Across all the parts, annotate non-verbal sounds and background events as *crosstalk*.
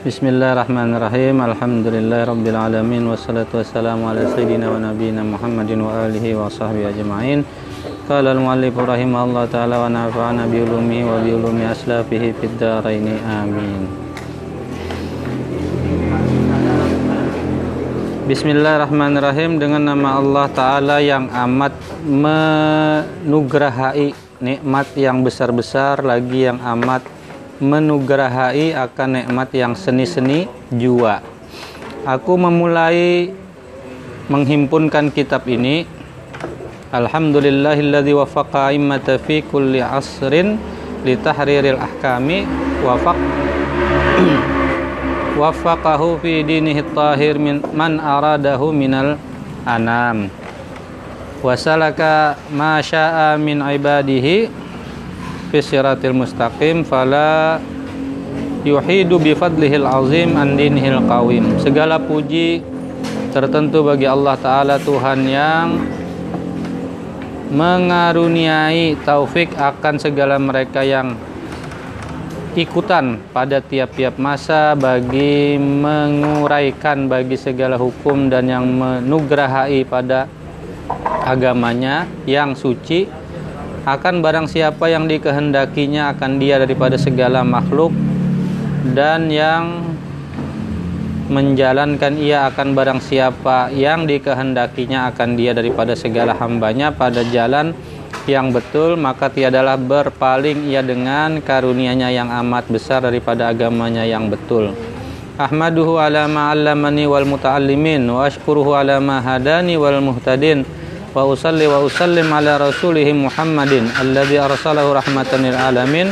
Bismillahirrahmanirrahim. Alhamdulillahirabbil wassalatu wassalamu ala sayyidina wa nabiyyina Muhammadin wa alihi wa sahbihi ajma'in. Qala al-muallif rahimahullah taala wa nafa'ana bi ulumihi wa bi ulumi aslafihi fid dharain. Amin. Bismillahirrahmanirrahim dengan nama Allah taala yang amat menugrahai nikmat yang besar-besar lagi yang amat menugerahai akan nikmat yang seni-seni jua. Aku memulai menghimpunkan kitab ini Alhamdulillahilladzi wafaqa immata fi kulli asrin li tahriril ahkami wafaq *clears throat* wafaqahu fi dinihi tahir min man aradahu minal anam wasalaka ma syaa min ibadihi fi siratil mustaqim fala yuhidu bi fadlihil azim an dinihil qawim. Segala puji tertentu bagi Allah taala Tuhan yang mengaruniai taufik akan segala mereka yang ikutan pada tiap-tiap masa bagi menguraikan bagi segala hukum dan yang menugrahai pada agamanya yang suci akan barang siapa yang dikehendakinya akan dia daripada segala makhluk. Dan yang menjalankan ia akan barang siapa yang dikehendakinya akan dia daripada segala hambanya pada jalan yang betul maka tiadalah berpaling ia dengan karunianya yang amat besar daripada agamanya yang betul. Ahmaduhu ala ma'allamani wal muta'allimin wa ala ma hadani wal muhtadin wa usalli wa usallim ala rasulih Muhammadin alladhi arsalahu rahmatan lil alamin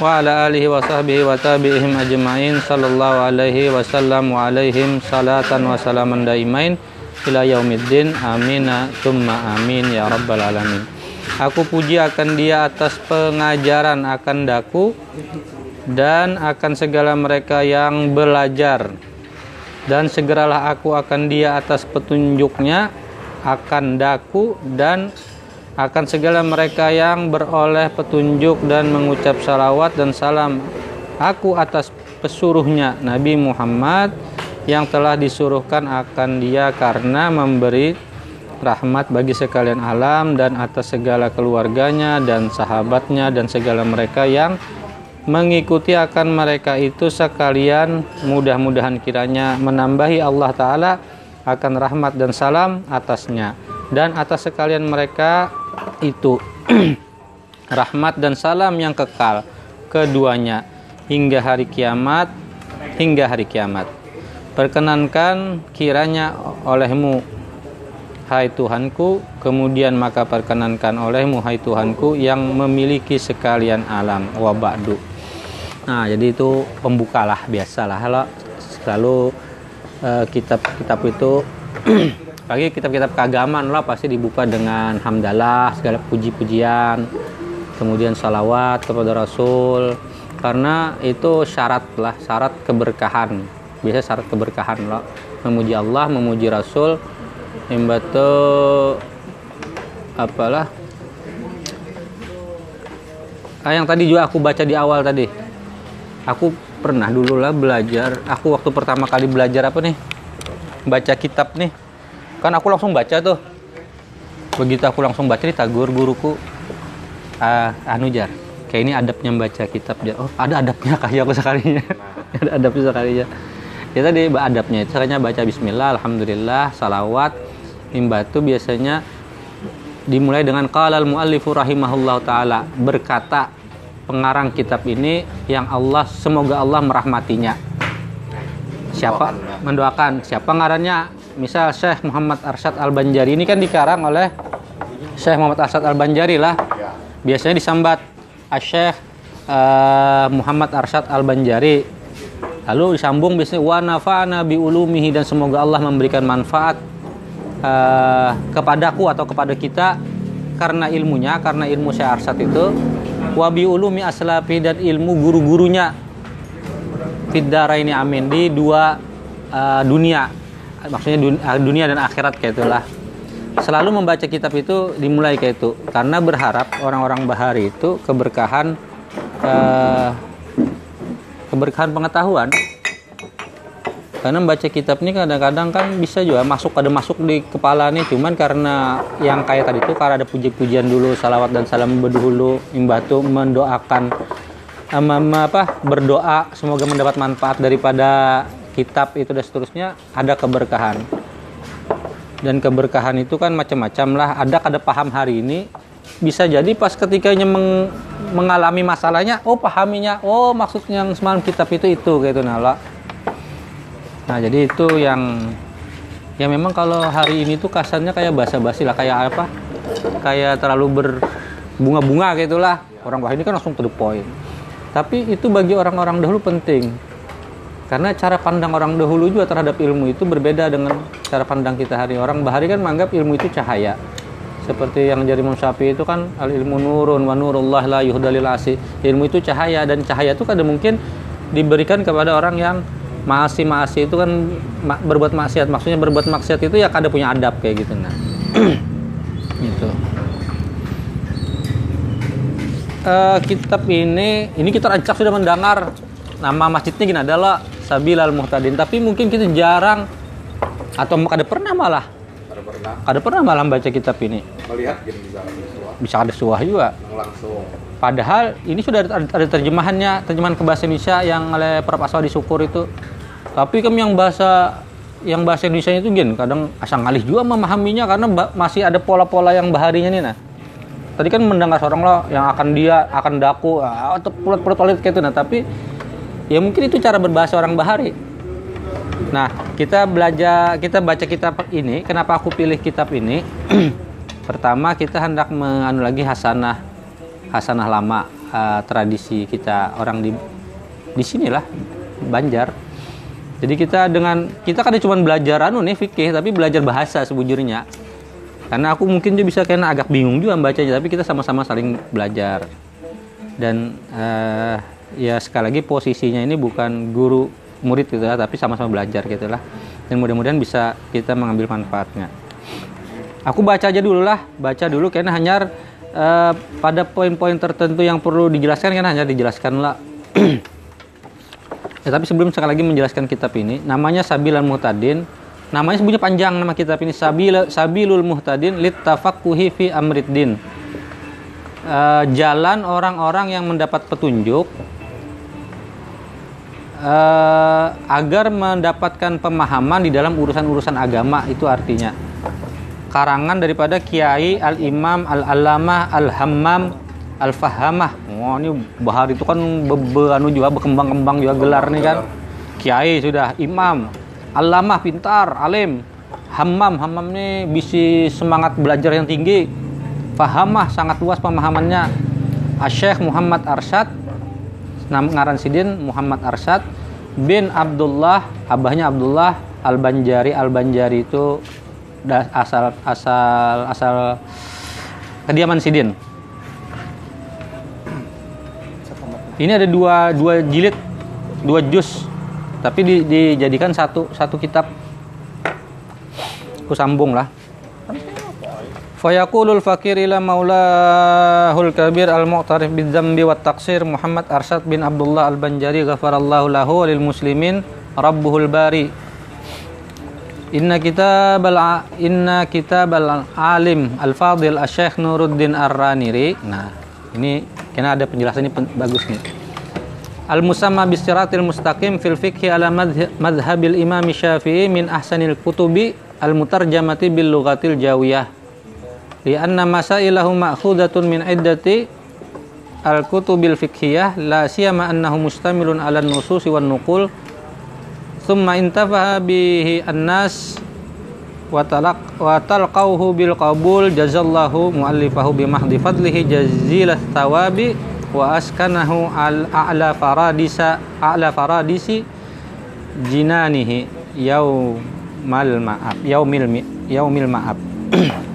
wa ala alihi wa sahbihi wa tabi'ihim ajma'in sallallahu alaihi wasallam wa alaihim salatan wa salaman daimain ila yaumiddin. Amina thumma amin ya rabbal alamin. Aku puji akan dia atas pengajaran akan daku dan akan segala mereka yang belajar. Dan segeralah aku akan dia atas petunjuknya akan daku dan akan segala mereka yang beroleh petunjuk dan mengucap salawat dan salam aku atas pesuruhnya Nabi Muhammad yang telah disuruhkan akan dia karena memberi rahmat bagi sekalian alam dan atas segala keluarganya dan sahabatnya dan segala mereka yang mengikuti akan mereka itu sekalian. Mudah-mudahan kiranya menambahi Allah Ta'ala akan rahmat dan salam atasnya. Dan atas sekalian mereka itu *clears throat* rahmat dan salam yang kekal keduanya hingga hari kiamat hingga hari kiamat. Perkenankan kiranya olehmu hai Tuhanku kemudian maka perkenankan olehmu hai Tuhanku yang memiliki sekalian alam wa ba'du. Nah jadi itu pembukalah biasalah. Kalau selalu Eh, kitab-kitab uh, itu *clears throat* bagi kitab-kitab keagamaan lah pasti dibuka dengan hamdalah segala puji-pujian kemudian salawat kepada Rasul. Karena itu syarat lah syarat keberkahan. Biasa syarat keberkahan lah. Memuji Allah memuji Rasul. Imbatu apalah? Ah, yang tadi juga aku baca di awal tadi. Aku pernah dulu lah belajar. Aku waktu pertama kali belajar apa nih? Baca kitab nih. Kan aku langsung baca tuh. Begitu aku langsung baca nih tagur guruku uh, anujar kayak ini adabnya baca kitab oh ada adabnya kayak aku sekalinya *laughs* ada adabnya sekalinya ya tadi adabnya itu caranya baca Bismillah Alhamdulillah salawat imbatu biasanya dimulai dengan qalal muallifu rahimahullah taala berkata pengarang kitab ini yang Allah semoga Allah merahmatinya. Siapa mendoakan? Siapa ngarannya? Misal Syekh Muhammad Arsyad Al-Banjari ini kan dikarang oleh Syekh Muhammad Arsyad Al-Banjari lah. Biasanya disambat Syekh uh, Muhammad Arsyad Al-Banjari. Lalu disambung biasanya wa nafa'ana bi ulumihi dan semoga Allah memberikan manfaat uh, kepadaku atau kepada kita karena ilmunya, karena ilmu Syekh Arsyad itu wabi ulumi aslafi dan ilmu guru-gurunya. Fidara ini amin. Di dua uh, dunia. Maksudnya uh, dunia dan akhirat kayak itulah. Selalu membaca kitab itu dimulai kayak itu. Karena berharap orang-orang bahari itu keberkahan uh, keberkahan pengetahuan karena baca kitab ini kadang-kadang kan bisa juga masuk ada masuk di kepala nih. Cuman karena yang kayak tadi itu karena ada puji-pujian dulu salawat dan salam berdahulu imbatu mendoakan um, apa berdoa semoga mendapat manfaat daripada kitab itu dan seterusnya ada keberkahan. Dan keberkahan itu kan macam-macam lah. Ada kada paham hari ini bisa jadi pas ketikanya meng, mengalami masalahnya oh pahaminya oh maksudnya yang semalam kitab itu itu gitu nah Nah, jadi itu yang ya memang kalau hari ini tuh kasarnya kayak basa-basi lah, kayak apa? Kayak terlalu berbunga-bunga gitulah. Orang bahasa ini kan langsung to the point. Tapi itu bagi orang-orang dahulu penting. Karena cara pandang orang dahulu juga terhadap ilmu itu berbeda dengan cara pandang kita hari orang. Bahari kan menganggap ilmu itu cahaya. Seperti yang jadi Imam itu kan al ilmu nurun wa nurullah la yuhdalil asi. Ilmu itu cahaya dan cahaya itu kadang mungkin diberikan kepada orang yang maasi maasi itu kan ma berbuat maksiat. Maksudnya berbuat maksiat itu ya kada punya adab kayak gitu nah. *clears throat* Gitu. Uh, kitab ini ini kita rancak sudah mendengar. Nama masjidnya gini adalah Sabilal Muhtadin. Tapi mungkin kita jarang atau kada pernah malah. Kada pernah. Kada pernah malah baca kitab ini. Melihat gini bisa ada suah juga langsung Padahal ini sudah ada, ada terjemahannya, terjemahan ke bahasa Indonesia yang oleh Prof. Aswadi Syukur itu. Tapi kami yang bahasa yang bahasa Indonesia itu gini, kadang asal ngalih juga memahaminya karena masih ada pola-pola yang baharinya nih nah. Tadi kan mendengar seorang lo yang akan dia akan daku ah, atau pulut-pulut kayak itu nah, tapi ya mungkin itu cara berbahasa orang bahari. Nah, kita belajar, kita baca kitab ini. Kenapa aku pilih kitab ini? *clears throat* Pertama, kita hendak menganu lagi hasanah hasanah lama uh, tradisi kita orang di di sinilah Banjar. Jadi kita dengan kita kan cuma belajar anu nih fikih tapi belajar bahasa sebujurnya. Karena aku mungkin juga bisa kena agak bingung juga bacanya tapi kita sama-sama saling belajar. Dan uh, ya sekali lagi posisinya ini bukan guru murid gitu ya, tapi sama-sama belajar gitu lah. Dan mudah-mudahan bisa kita mengambil manfaatnya. Aku baca aja dulu lah, baca dulu karena hanya uh, pada poin-poin tertentu yang perlu dijelaskan kan hanya dijelaskan lah. *clears throat* ya, tapi sebelum sekali lagi menjelaskan kitab ini, namanya Sabilul Muhtadin. Namanya sebenarnya panjang nama kitab ini Sabil Sabilul Muhtadin lit tafaqquhi fi amriddin. Uh, jalan orang-orang yang mendapat petunjuk uh, agar mendapatkan pemahaman di dalam urusan-urusan agama itu artinya karangan daripada Kiai Al-Imam Al-Allamah Al-Hammam Al-Fahamah. Oh, ini bahar itu kan anu juga berkembang-kembang juga gelar nih kan. Kiai sudah, Imam, Allamah pintar, alim. Hammam, Hammam ini bisa semangat belajar yang tinggi. Fahamah sangat luas pemahamannya. Asyikh Muhammad Arsyad, nama ngaran sidin Muhammad Arsyad bin Abdullah, abahnya Abdullah Al-Banjari. Al-Banjari itu asal asal asal kediaman Sidin. Ini ada dua dua jilid, dua juz, tapi di, dijadikan satu satu kitab. Aku sambung lah. Fayaqulul fakir ila maulahul kabir al-mu'tarif bidzambi wat taksir Muhammad Arsyad bin Abdullah al-Banjari ghafarallahu lahu lil muslimin rabbuhul bari Inna kitab al inna kitab al alim al fadil asy Nuruddin Ar-Raniri. Nah, ini kena ada penjelasan ini bagus nih. Al musamma bisiratil mustaqim fil fiqhi ala madhhabil Imam Syafi'i min ahsanil kutubi al mutarjamati bil lughatil jawiyah. Li anna masailahu ma'khudatun min iddati al kutubil fiqhiyah la siyama annahu mustamilun ala nususi wan nuqul thumma intafaha bihi annas wa talaq wa talqauhu bil qabul jazallahu muallifahu bi mahdi fadlihi jazilah thawabi wa askanahu al a'la faradisa a'la faradisi jinanihi yaumal ma'ab yaumil yaumil ma'ab *clears throat*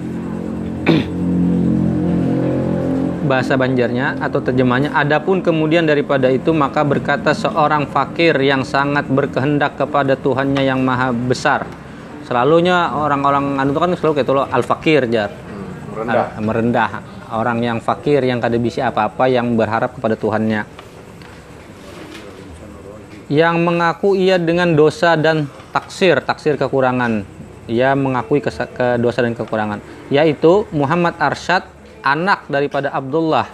bahasa Banjarnya atau terjemahnya adapun kemudian daripada itu maka berkata seorang fakir yang sangat berkehendak kepada Tuhannya yang maha besar. Selalunya orang-orang anu itu kan selalu kayak al fakir jar. Merendah. merendah. Orang yang fakir yang kada bisa apa-apa yang berharap kepada Tuhannya. Yang mengaku ia dengan dosa dan taksir, taksir kekurangan. Ia mengakui ke, ke dosa dan kekurangan, yaitu Muhammad Arsyad, anak daripada Abdullah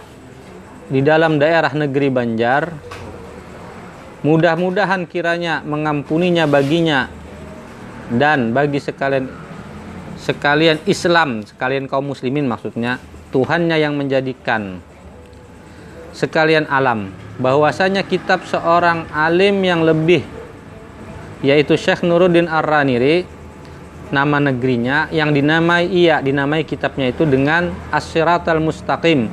di dalam daerah negeri Banjar. Mudah-mudahan kiranya mengampuninya baginya dan bagi sekalian sekalian Islam, sekalian kaum muslimin maksudnya, Tuhannya yang menjadikan sekalian alam bahwasanya kitab seorang alim yang lebih yaitu Syekh Nuruddin Ar-Raniri nama negerinya yang dinamai iya dinamai kitabnya itu dengan As-Siratal Mustaqim.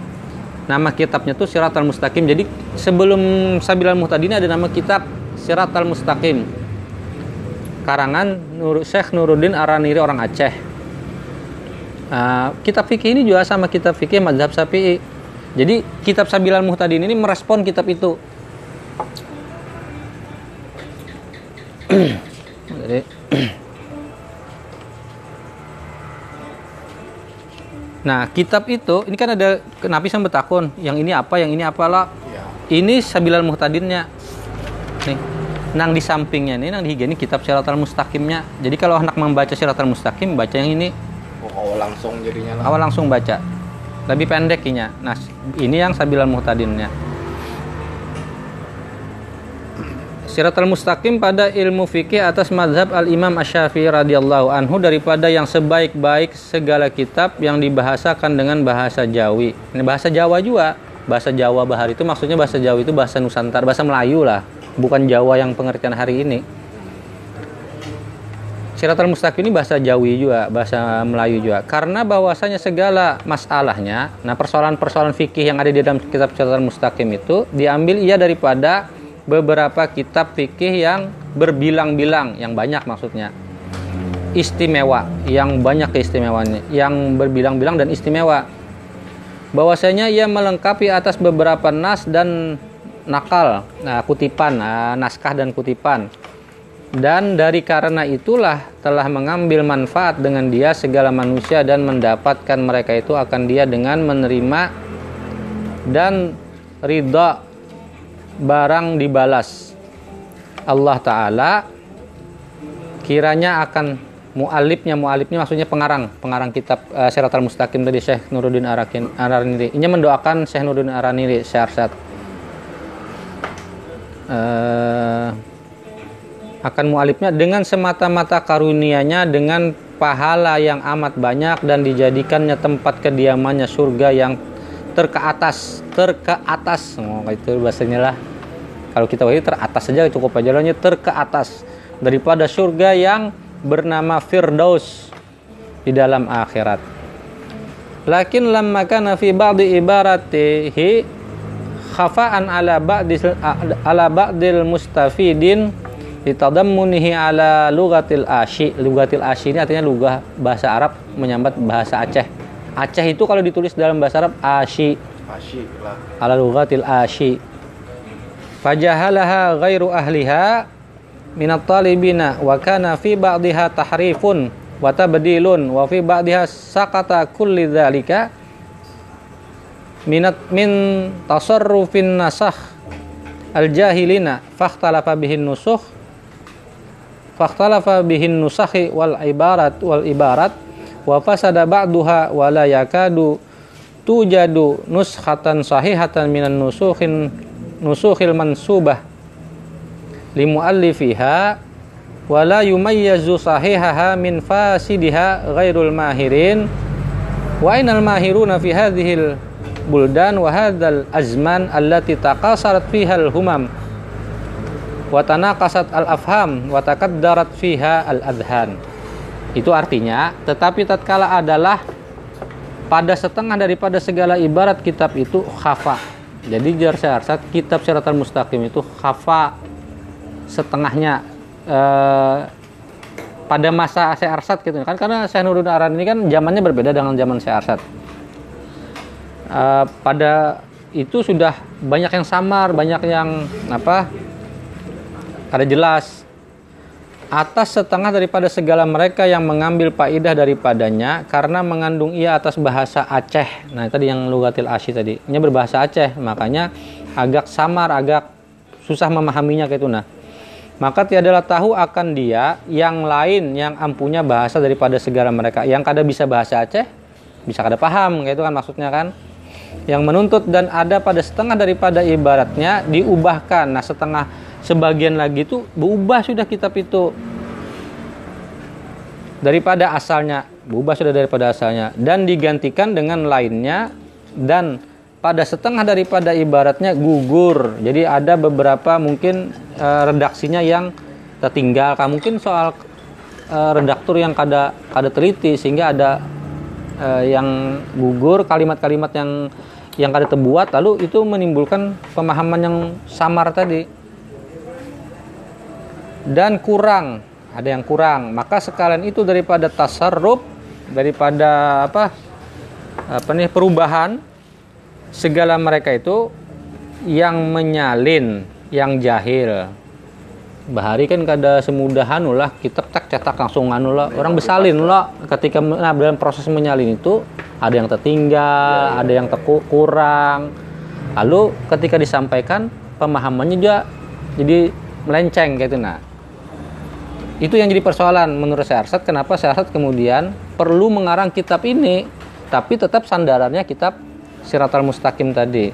Nama kitabnya itu Siratal Mustaqim. Jadi sebelum Sabilal Muhtadin ada nama kitab Siratal Mustaqim. Karangan Nur Syekh Nuruddin Ar-Raniri orang Aceh. Uh, kitab fikih ini juga sama kitab fikih mazhab Syafi'i. Jadi kitab Sabilal Muhtadin ini merespon kitab itu. *clears throat* Jadi *clears throat* Nah, kitab itu ini kan ada kenapisan betakun, yang ini apa, yang ini apalah. Ya. Ini Sabilal Muhtadinnya. Nih. Nang di sampingnya nih, nang di ini kitab Siratal Mustaqimnya. Jadi kalau anak membaca Siratal Mustaqim, baca yang ini. Oh, awal langsung jadinya. Awal langsung baca lebih pendek inya. Nah, ini yang sabilal muhtadinnya. Siratul mustaqim pada ilmu fikih atas mazhab al-Imam Asy-Syafi'i radhiyallahu anhu daripada yang sebaik-baik segala kitab yang dibahasakan dengan bahasa Jawi. Ini bahasa Jawa juga. Bahasa Jawa Bahar itu maksudnya bahasa Jawa itu bahasa Nusantara, bahasa Melayu lah, bukan Jawa yang pengertian hari ini. Siratul Mustaqim ini bahasa Jawi juga, bahasa Melayu juga. Karena bahwasanya segala masalahnya, nah persoalan-persoalan fikih yang ada di dalam kitab Siratul Mustaqim itu diambil ia daripada beberapa kitab fikih yang berbilang-bilang, yang banyak maksudnya. Istimewa, yang banyak keistimewaannya, yang berbilang-bilang dan istimewa. Bahwasanya ia melengkapi atas beberapa nas dan nakal, nah, kutipan, nah, naskah dan kutipan dan dari karena itulah telah mengambil manfaat dengan dia segala manusia dan mendapatkan mereka itu akan dia dengan menerima dan ridha barang dibalas. Allah Ta'ala kiranya akan mu'alifnya mu'alifnya maksudnya pengarang pengarang kitab uh, Siratal Mustaqim dari Syekh Nuruddin Arakin Araniri. Ini mendoakan Syekh Nuruddin Araniri Syarsyad uh, akan mualifnya dengan semata-mata karunianya dengan pahala yang amat banyak dan dijadikannya tempat kediamannya surga yang terkeatas terkeatas. Oh, itu bahasanya lah. Kalau kita ini teratas saja cukup aja lahnya terkeatas daripada surga yang bernama Firdaus di dalam akhirat. Lakin lamma kana fi ba'di ibaratihi khafa'an ala ba'dil ala ba'dil mustafidin ditadammunihi ala lugatil asyi lugatil asyi ini artinya lugah bahasa Arab menyambat bahasa Aceh Aceh itu kalau ditulis dalam bahasa Arab asyi asyi lah. Ala lugatil asyi fajahalaha ghairu ahliha minat talibina wa kana fi ba'diha tahrifun wa tabdilun wa fi ba'diha sakata kulli dzalika minat min tasarrufin nasakh al jahilina fakhtalafa bihin nusukh fakhtalafa bihin nusakhi wal ibarat wal ibarat wa fasada ba'duha wa la yakadu tujadu nuskhatan sahihatan minan nusukhin nusukhil mansubah li muallifiha wa la yumayyazu sahihaha min fasidiha ghairul mahirin. Wa ainal mahiruna fi hadhil buldan wa hadzal azman allati taqasarat fiha al humam watana kasat al afham watakat darat fiha al adhan itu artinya tetapi tatkala adalah pada setengah daripada segala ibarat kitab itu khafa. Jadi syarat kitab syaratan mustaqim itu khafa setengahnya. Eh, pada masa Syekh Arsad gitu. Kan karena Syekh Nuruddin Aran ini kan zamannya berbeda dengan zaman Syekh Arsad eh, pada itu sudah banyak yang samar banyak yang apa? Ada jelas atas setengah daripada segala mereka yang mengambil faidah daripadanya karena mengandung ia atas bahasa Aceh. Nah, tadi yang lugatil asy tadi. Ini berbahasa Aceh, makanya agak samar, agak susah memahaminya kayak itu nah. maka tiadalah tahu akan dia yang lain yang ampunya bahasa daripada segala mereka yang kada bisa bahasa Aceh bisa kada paham kayak itu kan maksudnya kan yang menuntut dan ada pada setengah daripada ibaratnya diubahkan nah setengah sebagian lagi itu berubah sudah kitab itu daripada asalnya berubah sudah daripada asalnya dan digantikan dengan lainnya dan pada setengah daripada ibaratnya gugur. Jadi ada beberapa mungkin e, redaksinya yang tertinggal. Mungkin soal e, redaktur yang kada kada teliti sehingga ada e, yang gugur kalimat-kalimat yang yang kada terbuat lalu itu menimbulkan pemahaman yang samar tadi dan kurang ada yang kurang maka sekalian itu daripada tasarruf daripada apa apa nih perubahan segala mereka itu yang menyalin, yang jahil. Bahari kan kada semudah anu lah kita tak cetak langsung anu lah orang besalin lah ketika nah, dalam proses menyalin itu ada yang tertinggal, ya, ya. ada yang kurang. Lalu ketika disampaikan pemahamannya juga jadi melenceng gitu nah. Itu yang jadi persoalan menurut saya Arsat. Kenapa saya Arsat kemudian perlu mengarang kitab ini tapi tetap sandarannya kitab siratal mustaqim tadi.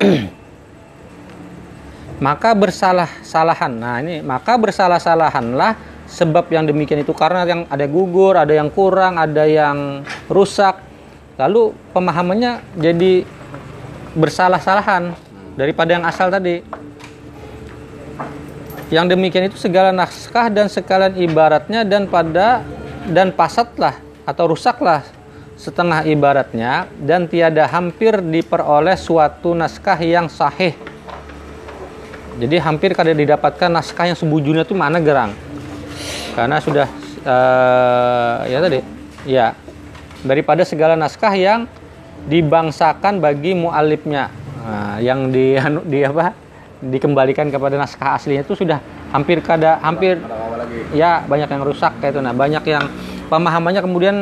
*clears throat* Maka bersalah-salahan. Nah ini maka bersalah-salahanlah sebab yang demikian itu. Karena yang ada gugur ada yang kurang ada yang rusak. Lalu pemahamannya jadi bersalah-salahan daripada yang asal tadi yang demikian itu segala naskah dan sekalian ibaratnya dan pada dan pasatlah atau rusaklah setengah ibaratnya dan tiada hampir diperoleh suatu naskah yang sahih. Jadi hampir kada didapatkan naskah yang sebujurnya itu mana gerang. Karena sudah uh, ya tadi ya daripada segala naskah yang dibangsakan bagi mualifnya. Nah, yang di di apa? Dikembalikan kepada naskah aslinya itu sudah hampir kada hampir ya banyak yang rusak kayak itu. Nah banyak yang pemahamannya kemudian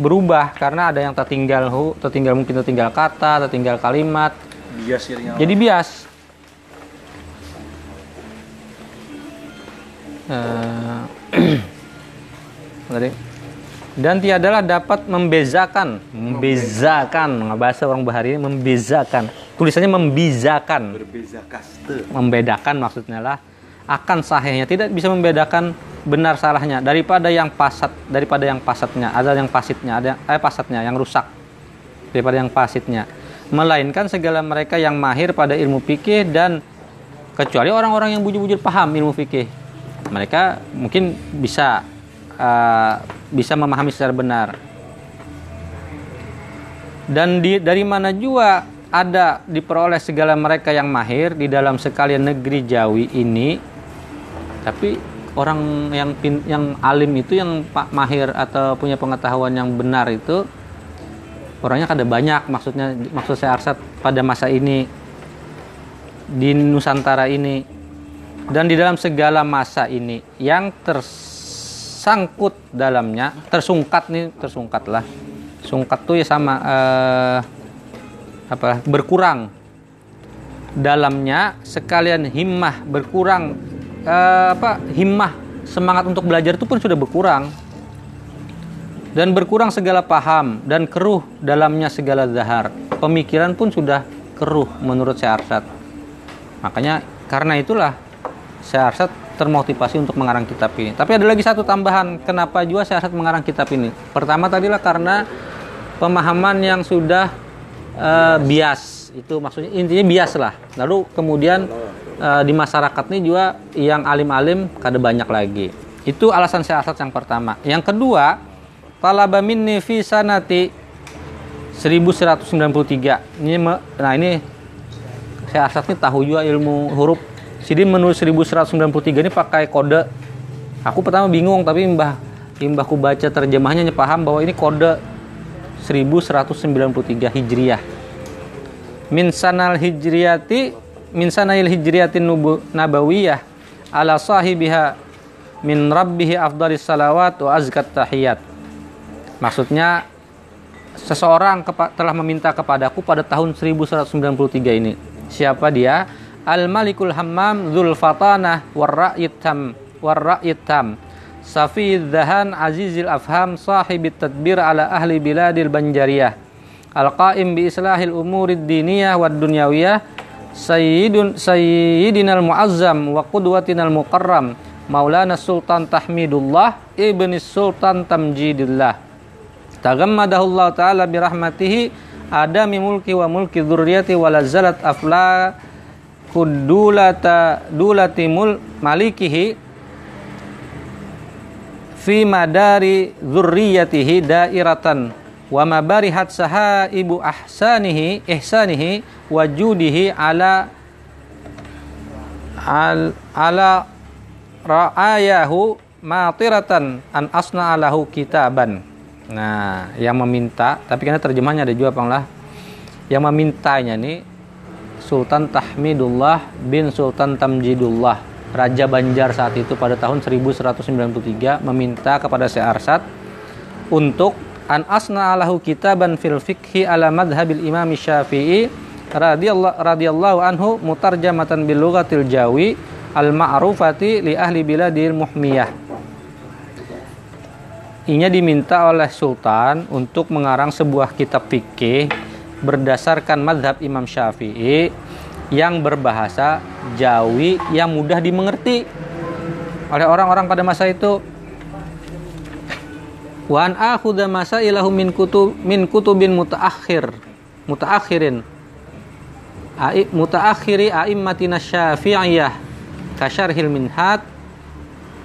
berubah karena ada yang tertinggal hu, tertinggal mungkin tertinggal kata, tertinggal kalimat. Bias Jadi bias. *clears throat* Uh, dan tiadalah dapat membezakan membezakan bahasa orang bahari ini membezakan tulisannya membezakan. Membedakan maksudnya lah. Akan sahihnya. Tidak bisa membedakan benar salahnya. Daripada yang pasat daripada yang pasatnya. Ada yang pasitnya ada yang, eh pasatnya yang rusak. Daripada yang pasitnya. Melainkan segala mereka yang mahir pada ilmu fikih dan kecuali orang-orang yang bujur-bujur paham ilmu fikih. Mereka mungkin bisa uh, bisa memahami secara benar. Dan di, dari mana juga ada diperoleh segala mereka yang mahir di dalam sekalian negeri Jawi ini. Tapi orang yang pin, yang alim itu yang pak mahir atau punya pengetahuan yang benar itu orangnya kada banyak. Maksudnya maksud saya Arsat pada masa ini di Nusantara ini dan di dalam segala masa ini yang tersangkut dalamnya tersungkat nih tersungkat lah sungkat tuh ya sama eh, apa? Berkurang. Dalamnya sekalian himmah berkurang uh, apa himmah semangat untuk belajar itu pun sudah berkurang. Dan berkurang segala paham dan keruh dalamnya segala zahar. Pemikiran pun sudah keruh menurut saya Arsad makanya karena itulah saya Arsad termotivasi untuk mengarang kitab ini. Tapi ada lagi satu tambahan kenapa juga saya Arsad mengarang kitab ini? Pertama tadilah karena pemahaman yang sudah uh, bias itu maksudnya intinya bias lah lalu kemudian uh, di masyarakat ini juga yang alim-alim kada banyak lagi. Itu alasan saya asas yang pertama. Yang kedua, talaba minni fi sanati 1193. Ini nah ini saya asas ini tahu juga ilmu huruf. Jadi menulis 1193 ini pakai kode. Aku pertama bingung tapi mbah mbahku baca terjemahnya paham bahwa ini kode 1193 Hijriyah. Min sanal hijriyati min sanail hijriyatin nabawiyah ala sahibiha min rabbihi afdalis salawat wa azkat tahiyat. Maksudnya seseorang telah meminta kepadaku pada tahun 1193 ini. Siapa dia? Al-Malikul Hammam Dzul Fatanah Warra'yit Tam Warra'yit Tam Safi Dhahan Azizil Afham Sahibit Tadbir ala ahli biladil Banjariyah. Al-Qaim bi islahil umurid diniyah wad dunyawiyah. Sayyidun Sayyidinal Muazzam wa qudwatinal muqarram Maulana Sultan Tahmidullah Ibni Sultan Tamjidillah. Tagammadahullah Ta'ala birahmatihi. Adami mulki wa mulki dzurriyyati wa lazalat afla kudulata dulati mul malikihi fi madari dzurriyyatihi dairatan wa mabarihat saha ibu ahsanihi ihsanihi wa judihi ala al, ala ra'ayahu matiratan an asna alahu kitaban. Nah yang meminta tapi karena terjemahnya ada juga lah. Yang memintanya nih Sultan Tahmidullah bin Sultan Tamjidullah Raja Banjar saat itu pada tahun 1193 meminta kepada Syekh Arsad untuk an asna alahu kitaban fil fikhi ala madhabil imam syafi'i radhiyallahu radhiyallahu anhu mutarjamatan bil lughatil jawi al ma'rufati li ahli biladil muhmiyah. Inya diminta oleh Sultan untuk mengarang sebuah kitab fikih berdasarkan madhab Imam Syafi'i yang berbahasa Jawi yang mudah dimengerti oleh orang-orang pada masa itu. Wan akhudha masailahu min kutub min kutubin mutaakhir mutaakhirin ai mutaakhiri aimmatina syafi'iyah kasyarhil minhat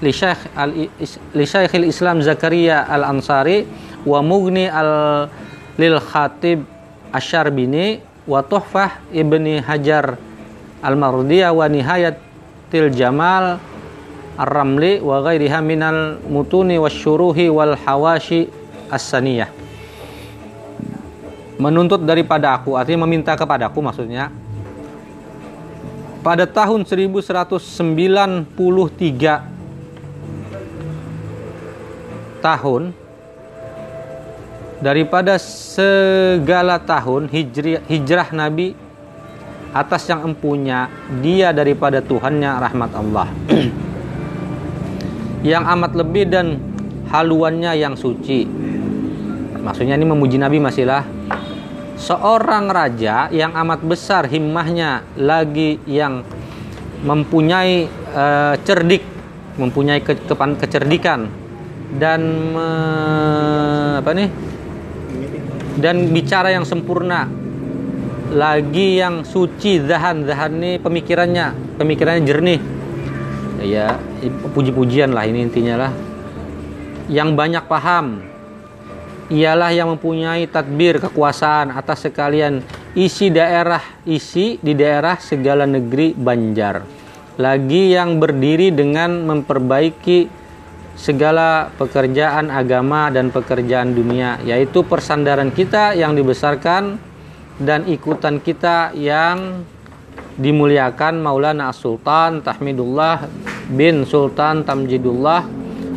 li syekh al li syekhil Islam Zakaria Al Ansari wa Mughni al lil Khatib Asyarbini wa Tuhfah Ibni Hajar Al-Mardiyah wa Nihayatil Jamal Ar-Ramli wa ghairiha minal mutuni wasyuruhi wal hawashi as-saniyah. Menuntut daripada aku artinya meminta kepada aku maksudnya. Pada tahun 1193 tahun daripada segala tahun hijri, hijrah Nabi atas yang empunya dia daripada Tuhannya rahmat Allah. *clears throat* Yang amat lebih dan haluannya yang suci. Maksudnya ini memuji Nabi masihlah seorang raja yang amat besar himmahnya lagi yang mempunyai uh, cerdik mempunyai ke, kecerdikan dan me, apa nih dan bicara yang sempurna. Lagi yang suci zahan. Zahan ini pemikirannya. Pemikirannya jernih. Ya puji-pujian lah ini intinya lah. Yang banyak paham ialah yang mempunyai tadbir kekuasaan atas sekalian isi daerah isi di daerah segala negeri Banjar. Lagi yang berdiri dengan memperbaiki segala pekerjaan agama dan pekerjaan dunia yaitu persandaran kita yang dibesarkan dan ikutan kita yang dimuliakan Maulana Sultan Tahmidullah bin Sultan Tamjidullah.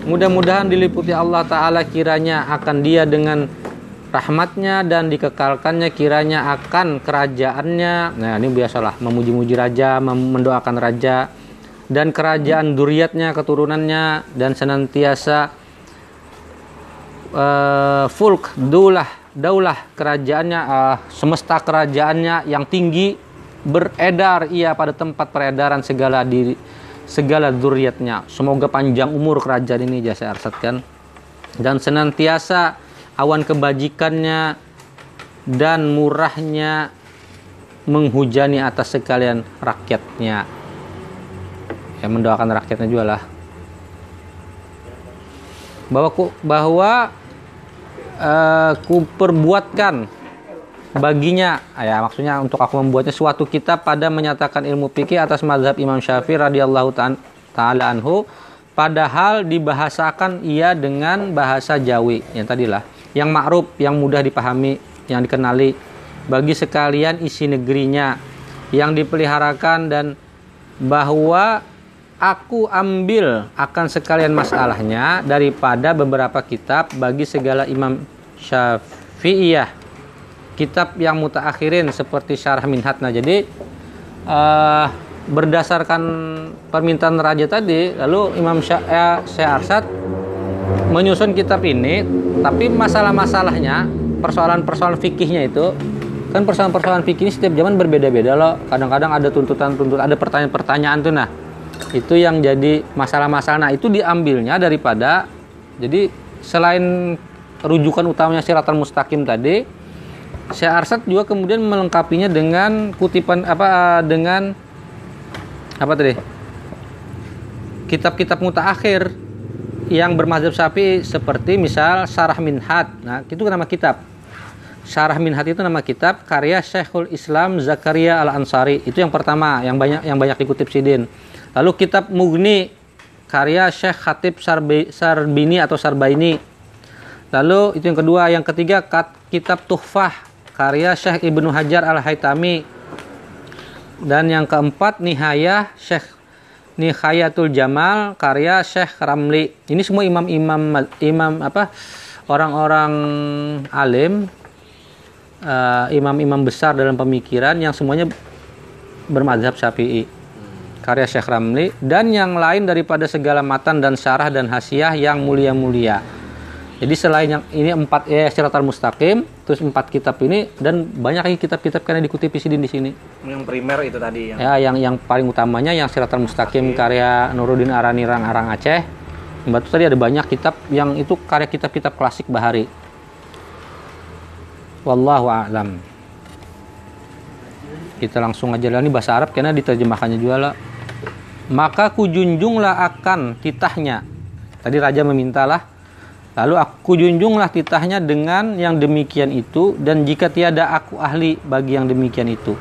Mudah-mudahan diliputi Allah Ta'ala kiranya akan dia dengan rahmatnya dan dikekalkannya kiranya akan kerajaannya. Nah ini biasalah memuji-muji raja mendoakan raja dan kerajaan duriatnya keturunannya dan senantiasa uh, fulk daulah daulah kerajaannya uh, semesta kerajaannya yang tinggi beredar ia pada tempat peredaran segala diri segala duriatnya. Semoga panjang umur kerajaan ini jasa arsatkan. Dan senantiasa awan kebajikannya dan murahnya menghujani atas sekalian rakyatnya yang mendoakan rakyatnya juga lah. Bahwa ku, bahwa uh, ku perbuatkan baginya. Ya maksudnya untuk aku membuatnya suatu kitab pada menyatakan ilmu fikih atas mazhab Imam Syafi'i radhiyallahu taala anhu. Padahal dibahasakan ia dengan bahasa Jawi yang tadilah yang ma'ruf yang mudah dipahami yang dikenali. Bagi sekalian isi negerinya yang dipeliharakan dan bahwa aku ambil akan sekalian masalahnya daripada beberapa kitab bagi segala imam syafi'iyah. Kitab yang mutaakhirin seperti syarah minhatna jadi uh, berdasarkan permintaan raja tadi lalu Imam Syekh eh, Arsad menyusun kitab ini tapi masalah-masalahnya persoalan-persoalan fikihnya itu kan persoalan-persoalan fikih setiap zaman berbeda-beda loh. Kadang-kadang ada tuntutan-tuntutan ada pertanyaan-pertanyaan tuh nah itu yang jadi masalah-masalah nah itu diambilnya daripada jadi selain rujukan utamanya siratal mustaqim tadi Syekh Arsad juga kemudian melengkapinya dengan kutipan apa dengan apa tadi kitab-kitab mutaakhir yang bermazhab Syafi'i seperti misal Sarah Minhat. Nah, itu nama kitab. Syarah Minhat itu nama kitab karya Syekhul Islam Zakaria Al Ansari. Itu yang pertama yang banyak yang banyak dikutip Sidin. Lalu kitab Mugni karya Syekh Khatib Sarbi, Sarbini atau Sarbaini. Lalu itu yang kedua, yang ketiga kitab Tuhfah karya Syekh Ibnu Hajar Al Haitami. Dan yang keempat Nihayah Syekh Nihayatul Jamal karya Syekh Ramli. Ini semua imam-imam imam apa orang-orang alim uh, imam-imam besar dalam pemikiran yang semuanya bermadhab syafi'i karya Syekh Ramli dan yang lain daripada segala matan dan syarah dan hasiah yang mulia-mulia. Jadi selain yang ini empat ya Siratal Mustaqim, terus empat kitab ini dan banyak lagi kitab-kitab karena dikutip Isidin di sini. Yang primer itu tadi yang Ya, yang yang paling utamanya yang Siratal Mustaqim karya Nuruddin Arani Rang Arang Aceh. Mbak tadi ada banyak kitab yang itu karya kitab-kitab klasik Bahari. Wallahu a'lam. Kita langsung aja lah ini bahasa Arab karena diterjemahkannya juga lah. Maka kujunjunglah akan titahnya. Tadi raja memintalah. Lalu aku junjunglah titahnya dengan yang demikian itu dan jika tiada aku ahli bagi yang demikian itu.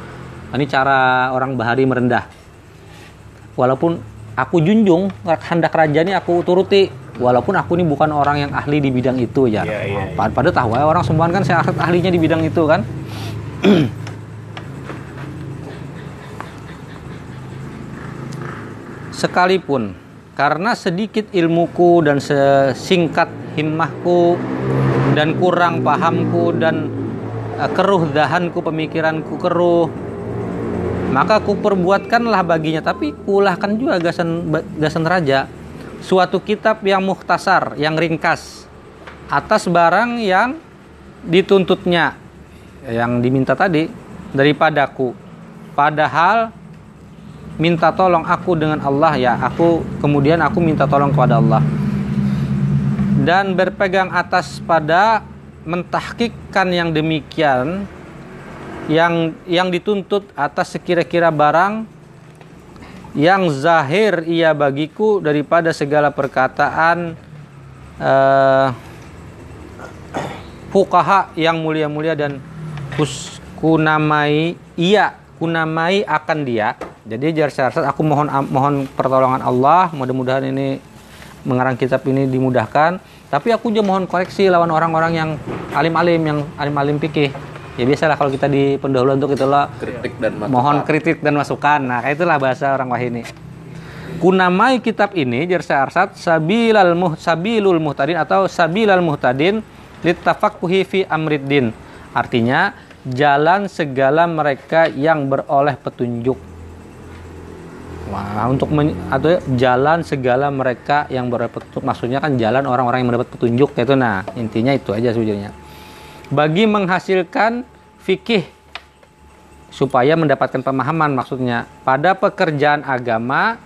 Nah, ini cara orang bahari merendah. Walaupun aku junjung hendak raja ini aku turuti walaupun aku ini bukan orang yang ahli di bidang itu ya. Yeah, yeah, yeah. Pada tahu ya orang semua kan saya ahlinya di bidang itu kan. *clears throat* Sekalipun. Karena sedikit ilmuku dan sesingkat himmahku dan kurang pahamku dan uh, keruh dahanku pemikiranku keruh maka ku perbuatkanlah baginya. Tapi kulahkan juga gasan gasan raja. Suatu kitab yang muhtasar, yang ringkas atas barang yang dituntutnya yang diminta tadi daripadaku. Padahal minta tolong aku dengan Allah ya, aku kemudian aku minta tolong kepada Allah. Dan berpegang atas pada mentahkikkan yang demikian yang yang dituntut atas sekira-kira barang yang zahir ia bagiku daripada segala perkataan uh, fukaha yang mulia-mulia dan kus, kunamai ia kunamai akan dia jadi jar syarat aku mohon mohon pertolongan Allah mudah-mudahan ini mengarang kitab ini dimudahkan. Tapi aku juga mohon koreksi lawan orang-orang yang alim-alim yang alim-alim pikir ya biasalah kalau kita di pendahuluan untuk itulah kritik dan masukan. mohon kritik dan masukan. Nah itulah bahasa orang wahini. Kunamai kitab ini jersa arsat sabilal muh sabilul muhtadin atau sabilal muhtadin litafaqquhi fi amriddin. Artinya jalan segala mereka yang beroleh petunjuk Wah, untuk men, atau jalan segala mereka yang beroleh petunjuk maksudnya kan jalan orang-orang yang mendapat petunjuk itu. Nah intinya itu aja sebenarnya bagi menghasilkan fikih supaya mendapatkan pemahaman maksudnya pada pekerjaan agama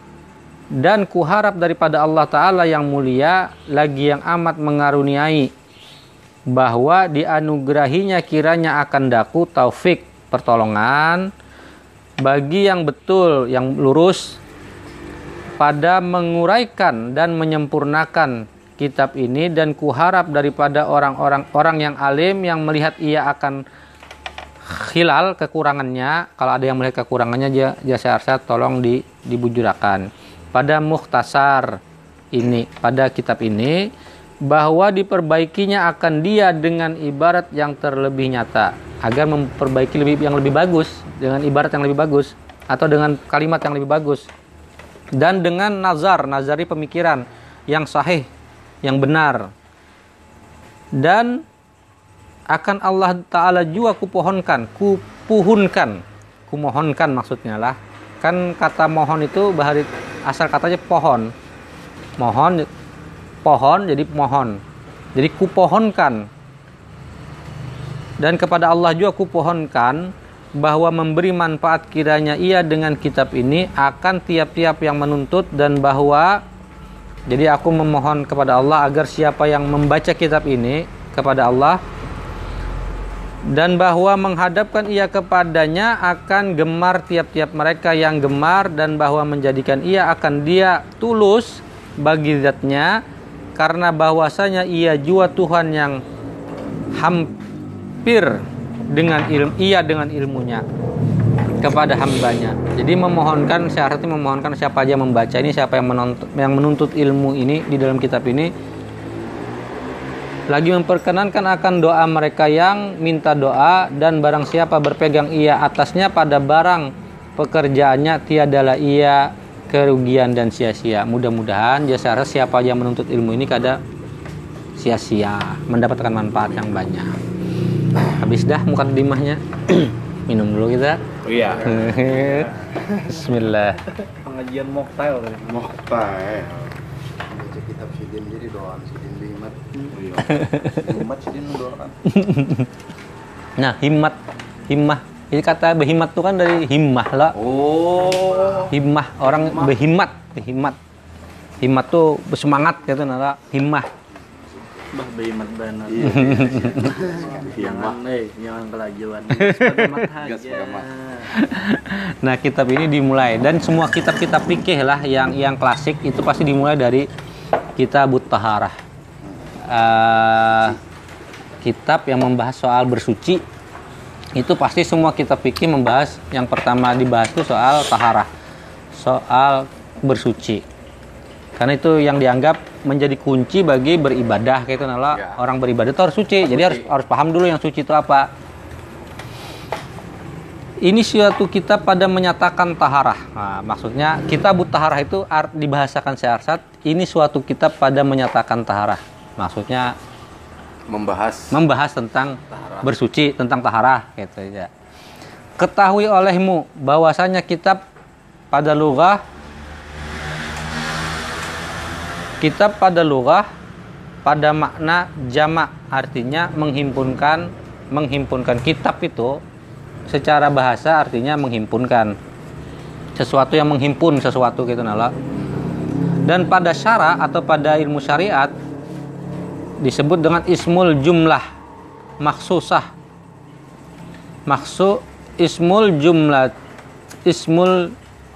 dan kuharap daripada Allah Ta'ala yang mulia lagi yang amat mengaruniai bahwa dianugerahinya kiranya akan daku taufik pertolongan bagi yang betul yang lurus pada menguraikan dan menyempurnakan kitab ini dan kuharap daripada orang-orang orang yang alim yang melihat ia akan hilal kekurangannya. Kalau ada yang melihat kekurangannya jasa arsyad tolong di, dibujurakan. Pada muhtasar ini pada kitab ini bahwa diperbaikinya akan dia dengan ibarat yang terlebih nyata. Agar memperbaiki lebih yang lebih bagus dengan ibarat yang lebih bagus atau dengan kalimat yang lebih bagus. Dan dengan nazar nazari pemikiran yang sahih yang benar. Dan akan Allah Ta'ala juga kupohonkan kupuhunkan. Kumohonkan maksudnya lah. Kan kata mohon itu bahari asal katanya pohon. Mohon pohon jadi mohon. Jadi kupohonkan. Dan kepada Allah juga kupohonkan bahwa memberi manfaat kiranya ia dengan kitab ini akan tiap-tiap yang menuntut dan bahwa jadi aku memohon kepada Allah agar siapa yang membaca kitab ini kepada Allah dan bahwa menghadapkan ia kepadanya akan gemar tiap-tiap mereka yang gemar dan bahwa menjadikan ia akan dia tulus bagi zatnya karena bahwasanya ia jua Tuhan yang hampir dengan ilmu ia dengan ilmunya kepada hambanya. Jadi memohonkan syaratnya memohonkan siapa aja membaca ini siapa yang menuntut, yang menuntut ilmu ini di dalam kitab ini. Lagi memperkenankan akan doa mereka yang minta doa dan barang siapa berpegang ia atasnya pada barang pekerjaannya tiadalah ia kerugian dan sia-sia. Mudah-mudahan jasa siapa yang menuntut ilmu ini kada sia-sia, mendapatkan manfaat yang banyak. Habis dah muka dimahnya. *clears throat* Minum dulu kita. Oh iya. *laughs* Bismillah. Pengajian mocktail tadi. Mokhtar. Baca kitab Sidin jadi doa Sidin Bimat. Oh iya. *laughs* Bimat Sidin doa. *laughs* Nah, himmat, himmah. Ini kata behimat tuh kan dari himmah lah. Oh. Himmah, orang behimat, behimat. Himat tuh bersemangat gitu nala himmah. Bah behimat benar. Iya. *laughs* Jangan eh jangan kelajuan. *laughs* *laughs* Nah, kitab ini dimulai dan semua kitab-kitab fikih lah yang yang klasik itu pasti dimulai dari kitab Taharah. Eh, kitab yang membahas soal bersuci itu pasti semua kitab fikih membahas yang pertama dibahas itu soal taharah, soal bersuci. Karena itu yang dianggap menjadi kunci bagi beribadah gitu nala Ya. orang beribadah itu harus suci. Jadi harus harus paham dulu yang suci itu apa. Ini suatu kitab pada menyatakan taharah. Nah, maksudnya kitab taharah itu art, dibahasakan searsat. Ini suatu kitab pada menyatakan taharah. Maksudnya Membahas membahas tentang bersuci, tentang taharah gitu ya. Ketahui olehmu bahwasanya kitab pada lugah kitab pada lugah pada makna jamak artinya menghimpunkan menghimpunkan. Kitab itu secara bahasa artinya menghimpunkan. Sesuatu yang menghimpun sesuatu gitu nala. Dan pada syara atau pada ilmu syariat disebut dengan ismul jumlah maksusah. Maksu ismul jumlah ismul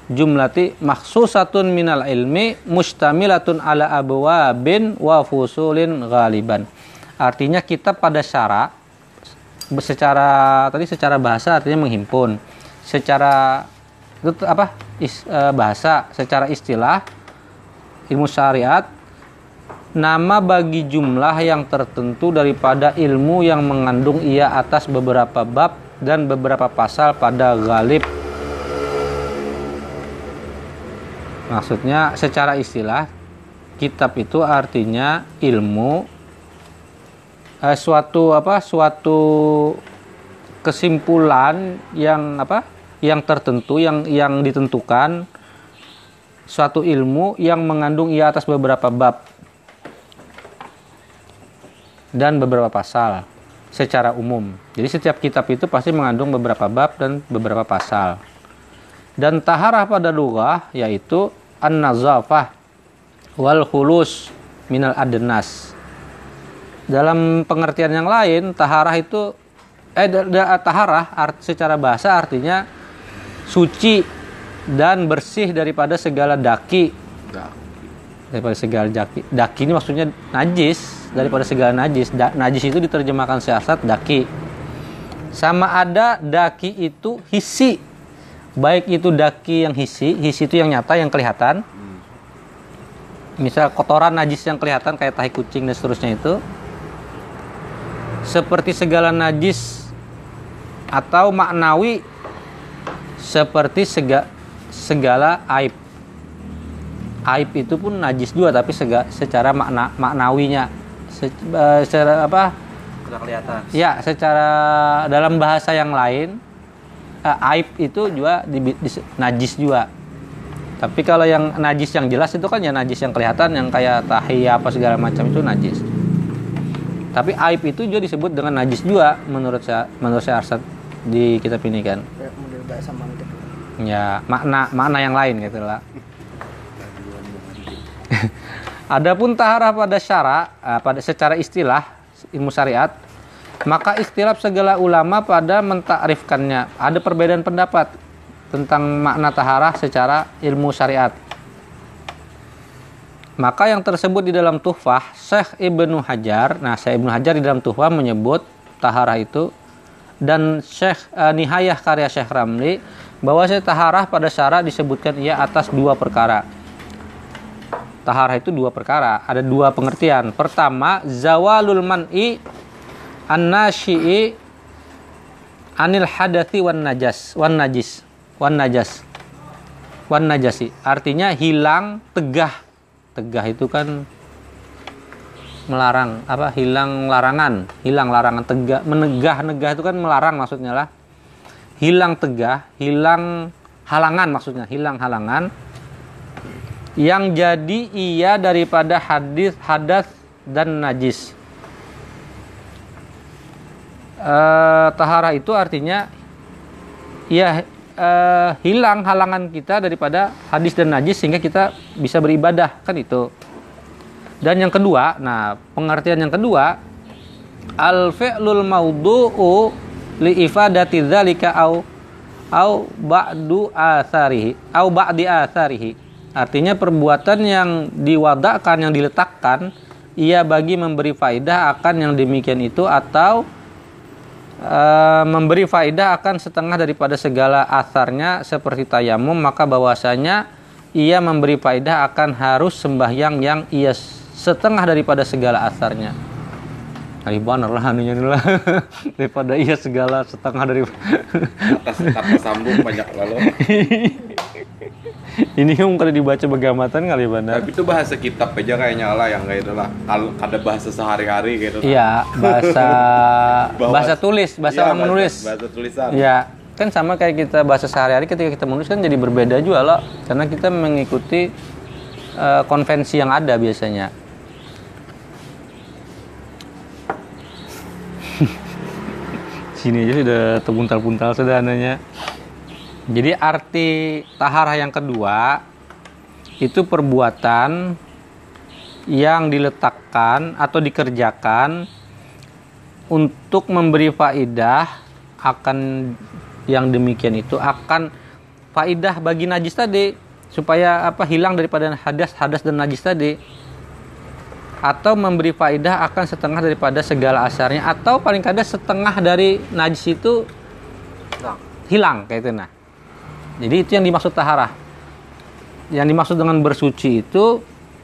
jumlati maksusatun minal ilmi mustamilatun ala abwabin wa fusulin ghaliban. Artinya kita pada syara secara tadi secara bahasa artinya menghimpun. Secara itu apa is- eh, bahasa secara istilah ilmu syariat nama bagi jumlah yang tertentu daripada ilmu yang mengandung ia atas beberapa bab dan beberapa pasal pada galib maksudnya secara istilah kitab itu artinya ilmu eh, suatu apa suatu kesimpulan yang apa yang tertentu yang yang ditentukan suatu ilmu yang mengandung ia atas beberapa bab dan beberapa pasal secara umum. Jadi setiap kitab itu pasti mengandung beberapa bab dan beberapa pasal. Dan taharah pada lughah yaitu an-nazafah wal khulus minal adnas. Dalam pengertian yang lain, taharah itu eh taharah art, secara bahasa artinya suci dan bersih daripada segala daki daripada segala daki. Daki ini maksudnya najis daripada segala najis. Da- najis itu diterjemahkan seasat daki. Sama ada daki itu hisi. Baik itu daki yang hisi, hisi itu yang nyata yang kelihatan. Misal kotoran najis yang kelihatan kayak tahi kucing dan seterusnya itu. Seperti segala najis atau maknawi seperti sega- segala aib aib itu pun najis juga tapi sega, secara makna maknawinya Se- eh, secara apa Sudah kelihatan. ya secara dalam bahasa yang lain eh, aib itu juga di, di- najis juga. Tapi kalau yang najis yang jelas itu kan ya najis yang kelihatan yang kayak tahi apa segala macam itu najis. Tapi aib itu juga disebut dengan najis juga menurut saya menurut saya Arsad di kitab ini kan. Kayak model bahasa mantik. Ya, makna makna yang lain gitu lah. *laughs* *laughs* Adapun taharah pada syara, eh, pada secara istilah ilmu syariat, maka istilah segala ulama pada mentakrifkannya. Ada perbedaan pendapat tentang makna taharah secara ilmu syariat. Maka yang tersebut di dalam Tuhfah, Syekh Ibnu Hajar, nah Syekh Ibnu Hajar di dalam Tuhfah menyebut taharah itu dan Syekh eh, Nihayah karya Syekh Ramli bahwa taharah pada syara disebutkan ia atas dua perkara. Taharah itu dua perkara, ada dua pengertian. Pertama, zawalul man'i an-nasyi'i anil hadathi wan najas, wan najis, wan najas. Wan najasi. Artinya hilang tegah. Tegah itu kan melarang apa hilang larangan hilang larangan tegah menegah negah itu kan melarang maksudnya lah hilang tegah hilang halangan maksudnya hilang halangan yang jadi ia daripada hadis hadas dan najis. Eh, tahara itu artinya ya eh, hilang halangan kita daripada hadis dan najis sehingga kita bisa beribadah. Kan itu. Dan yang kedua nah pengertian yang kedua al fi'lul maudu'u li ifadati au au ba'du atharihi au ba'di atharihi artinya perbuatan yang diwadakan yang diletakkan ia bagi memberi faidah akan yang demikian itu atau eh, memberi faidah akan setengah daripada segala asarnya seperti tayamum maka bahwasanya ia memberi faidah akan harus sembahyang yang ia setengah daripada segala asarnya. Bener lah anunya lah *laughs* daripada ia segala setengah dari kata sambung banyak lalu *laughs* ini yang kalau dibaca begamatan kali benar. tapi itu bahasa kitab aja kayaknya lah yang kayak itu lah ada bahasa sehari-hari gitu Iya bahasa *laughs* bahasa tulis bahasa Iya, orang menulis. bahasa tulisan Ya, kan sama kayak kita bahasa sehari-hari ketika kita menulis kan jadi berbeda juga loh. Karena kita mengikuti eh, konvensi yang ada biasanya. *laughs* Sini aja sudah terbuntal-buntal sederhananya. Jadi arti taharah yang kedua itu perbuatan yang diletakkan atau dikerjakan untuk memberi faidah akan yang demikian itu akan faidah bagi najis tadi supaya apa hilang daripada hadas hadas dan najis tadi. Atau memberi faidah akan setengah daripada segala asarnya. Atau paling kada setengah dari najis itu hilang kayak itu nah jadi itu yang dimaksud taharah yang dimaksud dengan bersuci itu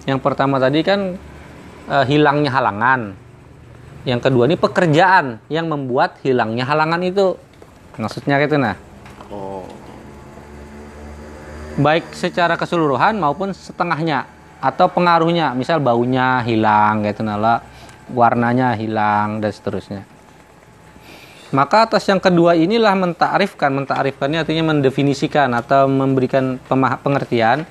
yang pertama tadi kan eh, hilangnya halangan yang kedua ini pekerjaan yang membuat hilangnya halangan itu. Maksudnya gitu nah. oh Baik secara keseluruhan maupun setengahnya atau pengaruhnya, misal baunya hilang gitu nah, warnanya hilang dan seterusnya. Maka atas yang kedua inilah mentakrifkan, mentakrifkannya artinya mendefinisikan atau memberikan pengertian.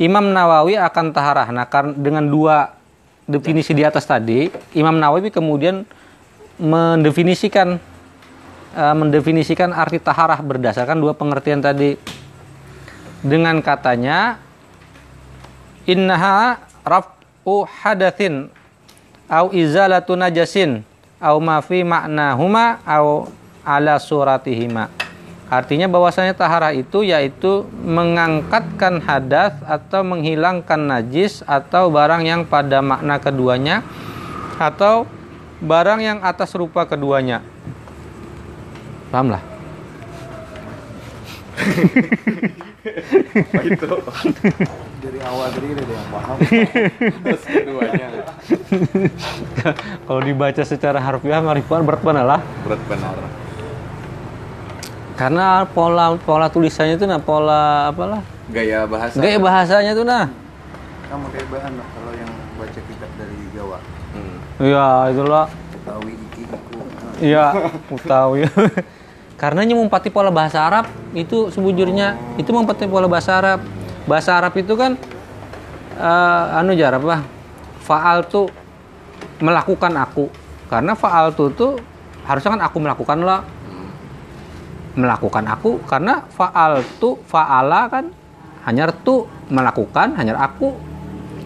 Imam Nawawi akan taharah. Nah, dengan dua definisi di atas tadi, Imam Nawawi kemudian mendefinisikan eh, mendefinisikan arti taharah berdasarkan dua pengertian tadi dengan katanya innaha raf'u hadatsin au izalatu najasin au ma fi ma'nahuma au ala suratihima. Artinya bahwasanya taharah itu yaitu mengangkatkan hadas atau menghilangkan najis atau barang yang pada makna keduanya atau barang yang atas rupa keduanya. Paham lah? Apa *laughs* itu Dari awal tadi ada yang paham. terus keduanya. Kalau dibaca secara harfiah marifuan berat benar lah. Berat benar. Karena pola pola tulisannya itu nah pola apalah gaya bahasa. Gaya bahasanya tuh nah. Kamu kayak bahan lah kalau yang baca kitab dari Jawa. Hmm. iya itulah. Betawi iki iku. Iya tahu *laughs* ya karena mengumpati pola bahasa Arab itu sebujurnya itu mengumpati pola bahasa Arab bahasa Arab itu kan eh, anu jar apa? Faal tuh melakukan aku. Karena faal tuh tuh harusnya kan aku melakukan lah. Melakukan aku karena faal tuh faala kan hanya tu melakukan hanya aku.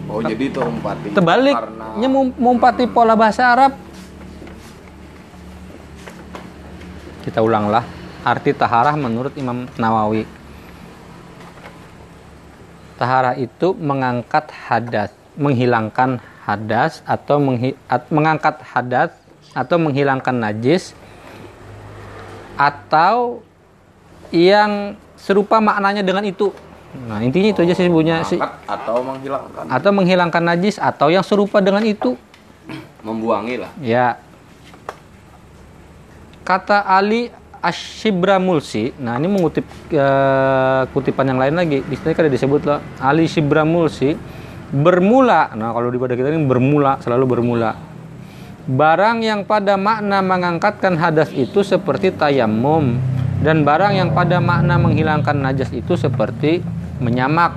Oh jadi itu umpati. terbaliknya Karena mem- mengumpati pola bahasa Arab. Kita ulanglah arti taharah menurut Imam Nawawi taharah itu mengangkat hadas menghilangkan hadas atau menghi- at- mengangkat hadas atau menghilangkan najis atau yang serupa maknanya dengan itu. Nah intinya itu aja sih sih angkat atau menghilangkan, atau menghilangkan najis atau yang serupa dengan itu. Membuangi lah. ya. Kata Ali Ashibra Mulsi. Nah ini mengutip eh, kutipan yang lain lagi. Di sini kan disebut lah Ali Shibra Mulsi bermula. Nah kalau di pada kita ini bermula selalu bermula. Barang yang pada makna mengangkatkan hadas itu seperti tayamum. Dan barang yang pada makna menghilangkan najas itu seperti menyamak.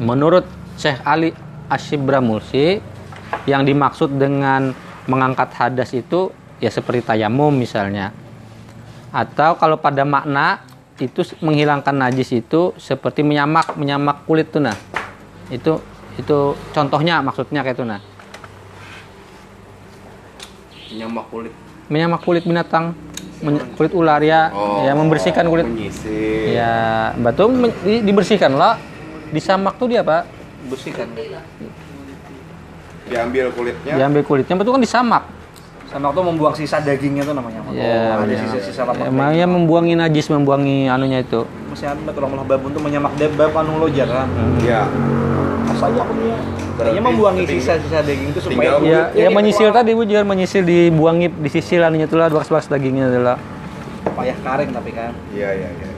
Menurut Syekh Ali Ashibra Mulsi yang dimaksud dengan mengangkat hadas itu ya seperti tayamum misalnya atau kalau pada makna itu menghilangkan najis itu seperti menyamak menyamak kulit tuh nah. Itu itu contohnya maksudnya kayak itu nah. Nyamak kulit. menyamak kulit binatang men- kulit ular ya. Ya membersihkan kulit. Menyisir. ya batu men- di- dibersihkan lah. Disamak tuh dia pak. Bersihkan. Diambil kulitnya. diambil kulitnya betul kan disamak sama tuh membuang sisa dagingnya tuh namanya. Ya, ada ya. sisa-sisa lemak emangnya membuangi najis membuangi anunya itu. Masih ada tolong lah babun tuh menyamak deb bab anu lo kan Iya. masa aja aku dia Berarti Kayaknya membuangi sisa-sisa daging itu supaya ya ya menyisir tadi bu jangan menyisir dibuangi disisir anunya tuh lah bekas-bekas dagingnya tuh lah. Payah kering tapi kan. Iya, iya, iya. iya.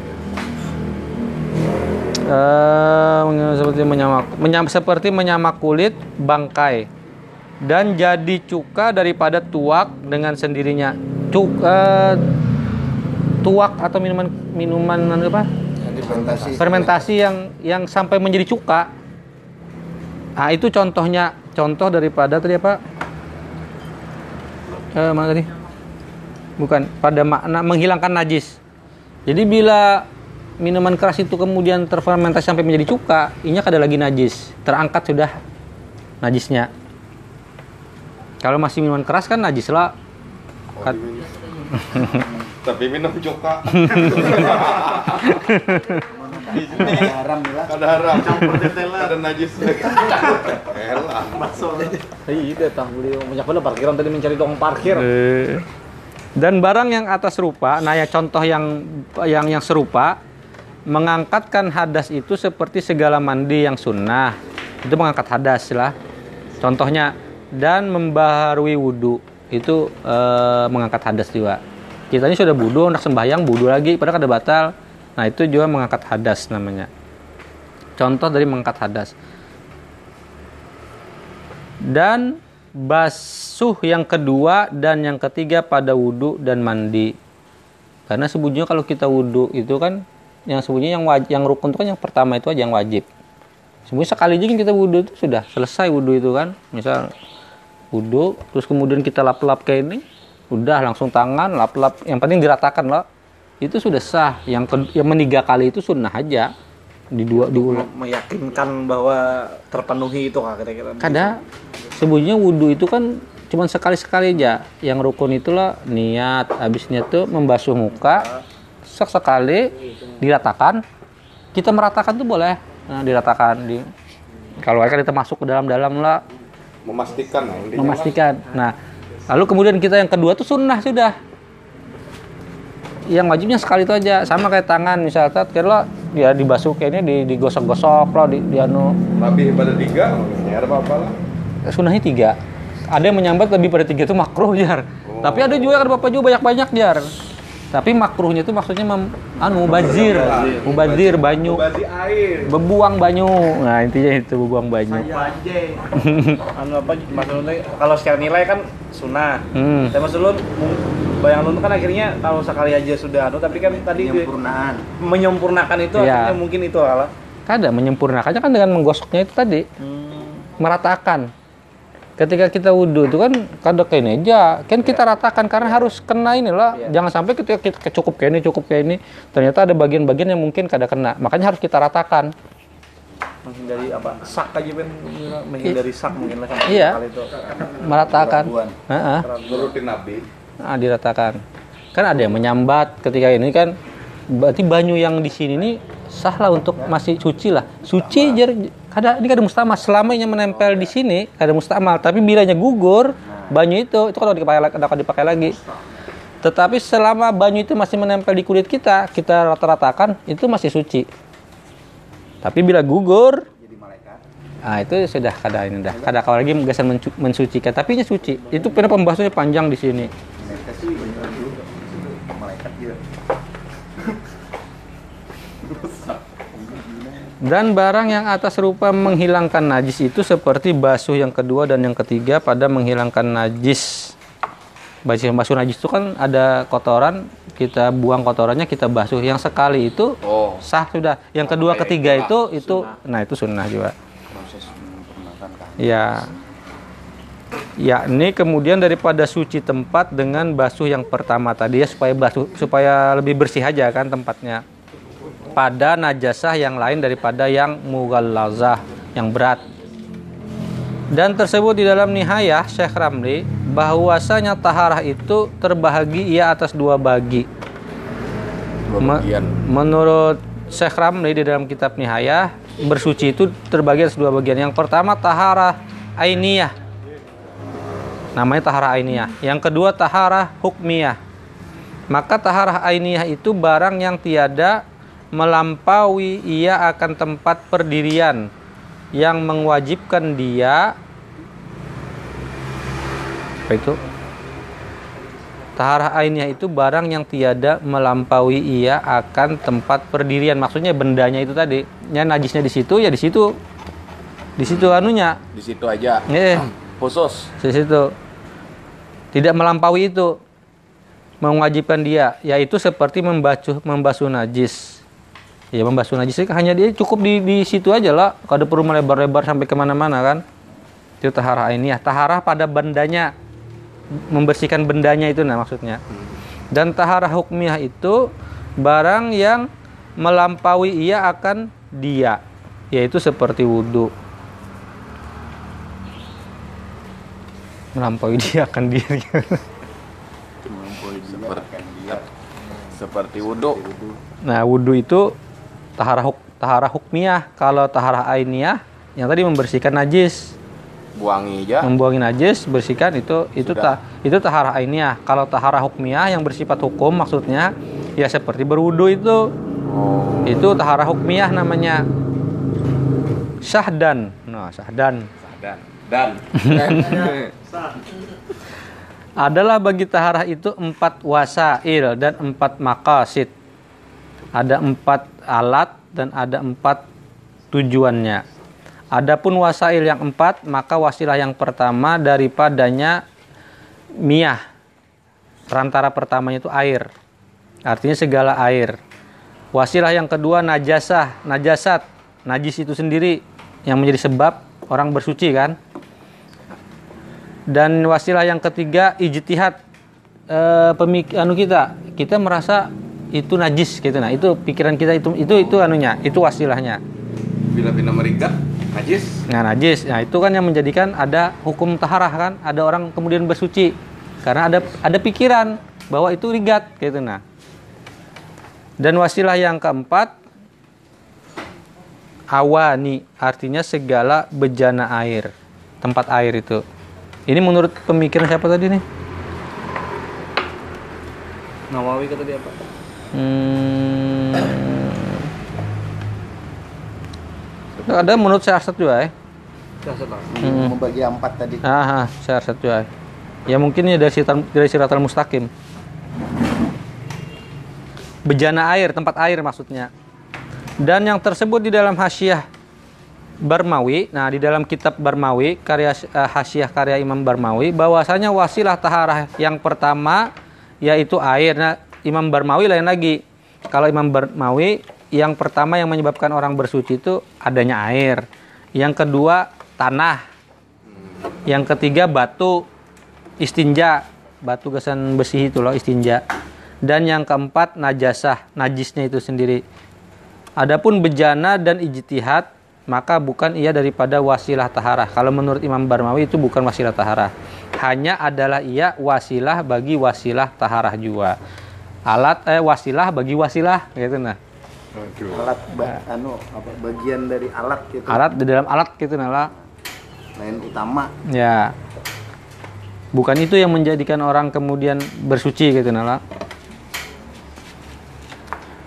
Eh, meng- seperti menyamak menyam, seperti menyamak kulit bangkai dan jadi cuka daripada tuak dengan sendirinya. Cuk eh, tuak atau minuman minuman apa? Fermentasi. Fermentasi yang yang sampai menjadi cuka. Nah itu contohnya contoh daripada tadi apa? Eh, mana tadi? Bukan pada makna menghilangkan najis. Jadi bila minuman keras itu kemudian terfermentasi sampai menjadi cuka ini ada lagi najis. Terangkat sudah najisnya kalau masih minuman keras kan najis lah Kat- *laughs* Tapi minum cuka. *laughs* haram lah Kada haram. Kada najis. Elah. iya datang beli banyak banget parkiran tadi mencari tukang parkir Eh, dan barang yang atas serupa, nah ya contoh yang yang yang serupa mengangkatkan hadas itu seperti segala mandi yang sunnah itu mengangkat hadas lah contohnya dan membaharui wudhu itu eh, mengangkat hadas juga. Kita ini sudah wudhu hendak sembahyang wudhu lagi padahal kada batal. Nah itu juga mengangkat hadas namanya. Contoh dari mengangkat hadas. Dan basuh yang kedua dan yang ketiga pada wudhu dan mandi. Karena sebujurnya kalau kita wudhu itu kan yang sebujurnya yang wajib, yang rukun itu kan yang pertama itu aja yang wajib. Sebujurnya sekali aja kan kita wudhu itu sudah selesai wudhu itu kan. Misal wudhu terus kemudian kita lap-lap kayak ini udah langsung tangan lap-lap. Yang penting diratakan lah itu sudah sah. Yang ke, yang meniga kali itu sunnah aja. Di dua diulang meyakinkan bahwa terpenuhi itu kak kira-kira? Kada. Sebetulnya wudhu itu kan cuma sekali-sekali aja. Yang rukun itulah niat. Habis niat tuh membasuh muka. Sek sekali diratakan. Kita meratakan tuh boleh. Nah, diratakan di kalau kan kita masuk ke dalam-dalam lah Memastikan intinya. memastikan. Nah lalu kemudian kita yang kedua tuh sunnah sudah. Yang wajibnya sekali itu aja. Sama kayak tangan misalnya kalau dia dibasuh kayak ini di- digosok-gosok loh di, di anu. Lebih pada tiga, ya ada apa-apa lah. sunahnya tiga. Ada yang menyambat lebih pada tiga itu makruh jar. Tapi ada juga kan bapak juga banyak banyak jar Tapi makruhnya itu maksudnya mem, anu mubazir, mubazir banyu, air. bebuang banyu. Nah, intinya itu bebuang banyu. *laughs* anu apa maksudnya kalau secara nilai kan sunnah Hmm. tapi maksud lu bayang lu kan akhirnya kalau sekali aja sudah anu tapi kan tadi di- Penyempurnaan. menyempurnakan itu akhirnya mungkin itu lah Kada menyempurnakannya kan dengan menggosoknya itu tadi, meratakan. Ketika kita wudhu itu kan kada kayak aja, kan kita ratakan karena harus kena inilah. Jangan sampai ketika kita cukup kayak ini, cukup kayak ini, ternyata ada bagian-bagian yang mungkin kada kena. Makanya harus kita ratakan. menghindari apa sak aja ben menghindari sak mungkin lah sama Iya. itu Meratakan. Heeh. Nurutin Nabi. Nah, diratakan. Kan ada yang menyambat ketika ini kan berarti banyu yang di sini nih sah lah untuk masih suci lah. Suci jar kada ini kada mustamal selamanya menempel di sini kada mustamal, tapi bilanya gugur banyu itu itu kalau dipakai kada dipakai lagi. Tetapi selama banyu itu masih menempel di kulit kita, kita rata-ratakan itu masih suci. Tapi bila gugur, Jadi malaikat. ah itu sudah kada ini dah. Kada kau lagi mencu- mensucikan, tapi ini suci. Itu pernah pembahasannya panjang di sini. Malaikat sih bener juga. Malaikat dia. Dan barang yang atas rupa menghilangkan najis itu seperti basuh yang kedua dan yang ketiga pada menghilangkan najis. Basuh, basuh najis itu kan ada kotoran, kita buang kotorannya, kita basuh. Yang sekali itu Oh. sah sudah. Yang kedua, ketiga itu itu nah itu sunnah juga. Kan. Ya. Yakni kemudian daripada suci tempat dengan basuh yang pertama tadi ya supaya basuh supaya lebih bersih aja kan tempatnya. Pada najasah yang lain daripada yang mughallazah, yang berat. Dan tersebut di dalam nihayah Syekh Ramli bahwasanya taharah itu terbahagi ia atas dua bagi. Dua bagian. Menurut Syekh Ramli di dalam kitab Nihayah, bersuci itu terbagi atas dua bagian. Yang pertama taharah ainiyah. Namanya taharah ainiyah. Yang kedua taharah hukmiyah. Maka taharah ainiyah itu barang yang tiada melampaui ia akan tempat perdirian yang mewajibkan dia apa itu Taharah ainiyah itu barang yang tiada melampaui ia akan tempat perdirian. Maksudnya bendanya itu tadi. Ya najisnya di situ ya di situ. Di situ anunya. Di situ aja. Eh, *clears throat* Khusus. di situ. Tidak melampaui itu. Mewajibkan dia yaitu seperti membasuh membasuh najis. Ya membasuh najis itu hanya dia cukup di di situ aja lah. Kada perlu melebar-lebar sampai ke mana-mana kan. Itu taharah ainiyah. Taharah pada bendanya membersihkan bendanya itu nah maksudnya. Dan taharah hukmiyah itu barang yang melampaui ia akan dia, yaitu seperti wudhu. Melampaui dia akan dia. Seperti seperti wudhu. Nah, wudhu itu taharah huk, taharah hukmiyah. Kalau taharah ainiyah yang tadi membersihkan najis. Buangi aja. membuangi najis bersihkan itu itu Sudah. ta, itu taharah ainiyah kalau taharah hukmiyah yang bersifat hukum maksudnya ya seperti berwudu itu Oh. itu taharah hukmiyah namanya syahdan nah syahdan Dan dan. *laughs* adalah bagi taharah itu empat wasail dan empat makasid ada empat alat dan ada empat tujuannya Adapun wasail yang empat, maka wasilah yang pertama daripadanya miyah. Perantara pertamanya itu air. Artinya segala air. Wasilah yang kedua najasah, najasat, najis itu sendiri yang menjadi sebab orang bersuci kan. Dan wasilah yang ketiga ijtihad eh, pemik anu kita, kita merasa itu najis gitu nah. Itu pikiran kita itu itu itu anunya, itu wasilahnya. Bila bina merikat, najis. Nah, najis. Nah, itu kan yang menjadikan ada hukum taharah kan, ada orang kemudian bersuci karena ada ada pikiran bahwa itu rigat gitu nah. Dan wasilah yang keempat awani, artinya segala bejana air, tempat air itu. Ini menurut pemikiran siapa tadi nih? Nawawi kata dia apa Hmm. Ada menurut saya Arsad juga ya. Hmm. Membagi empat tadi. Ah, saya Arsad juga. Ya mungkin ya dari siratal, dari siratal mustaqim. bejana air, tempat air maksudnya. Dan yang tersebut di dalam hasyiah Barmawi, nah di dalam kitab Barmawi, karya uh, hasyiah karya Imam Barmawi, bahwasanya wasilah taharah yang pertama yaitu air. Nah, Imam Barmawi lain lagi. Kalau Imam Barmawi yang pertama yang menyebabkan orang bersuci itu adanya air. Yang kedua tanah. Yang ketiga batu istinja, batu gesan besi itu loh istinja. Dan yang keempat najasah, najisnya itu sendiri. Adapun bejana dan ijtihad maka bukan ia daripada wasilah taharah. Kalau menurut Imam Barmawi itu bukan wasilah taharah. Hanya adalah ia wasilah bagi wasilah taharah juga. Alat eh wasilah bagi wasilah gitu nah. alat ba anu apa bagian dari alat gitu Alat di dalam alat gitu nah. lain utama Ya. Bukan itu yang menjadikan orang kemudian bersuci gitu nah.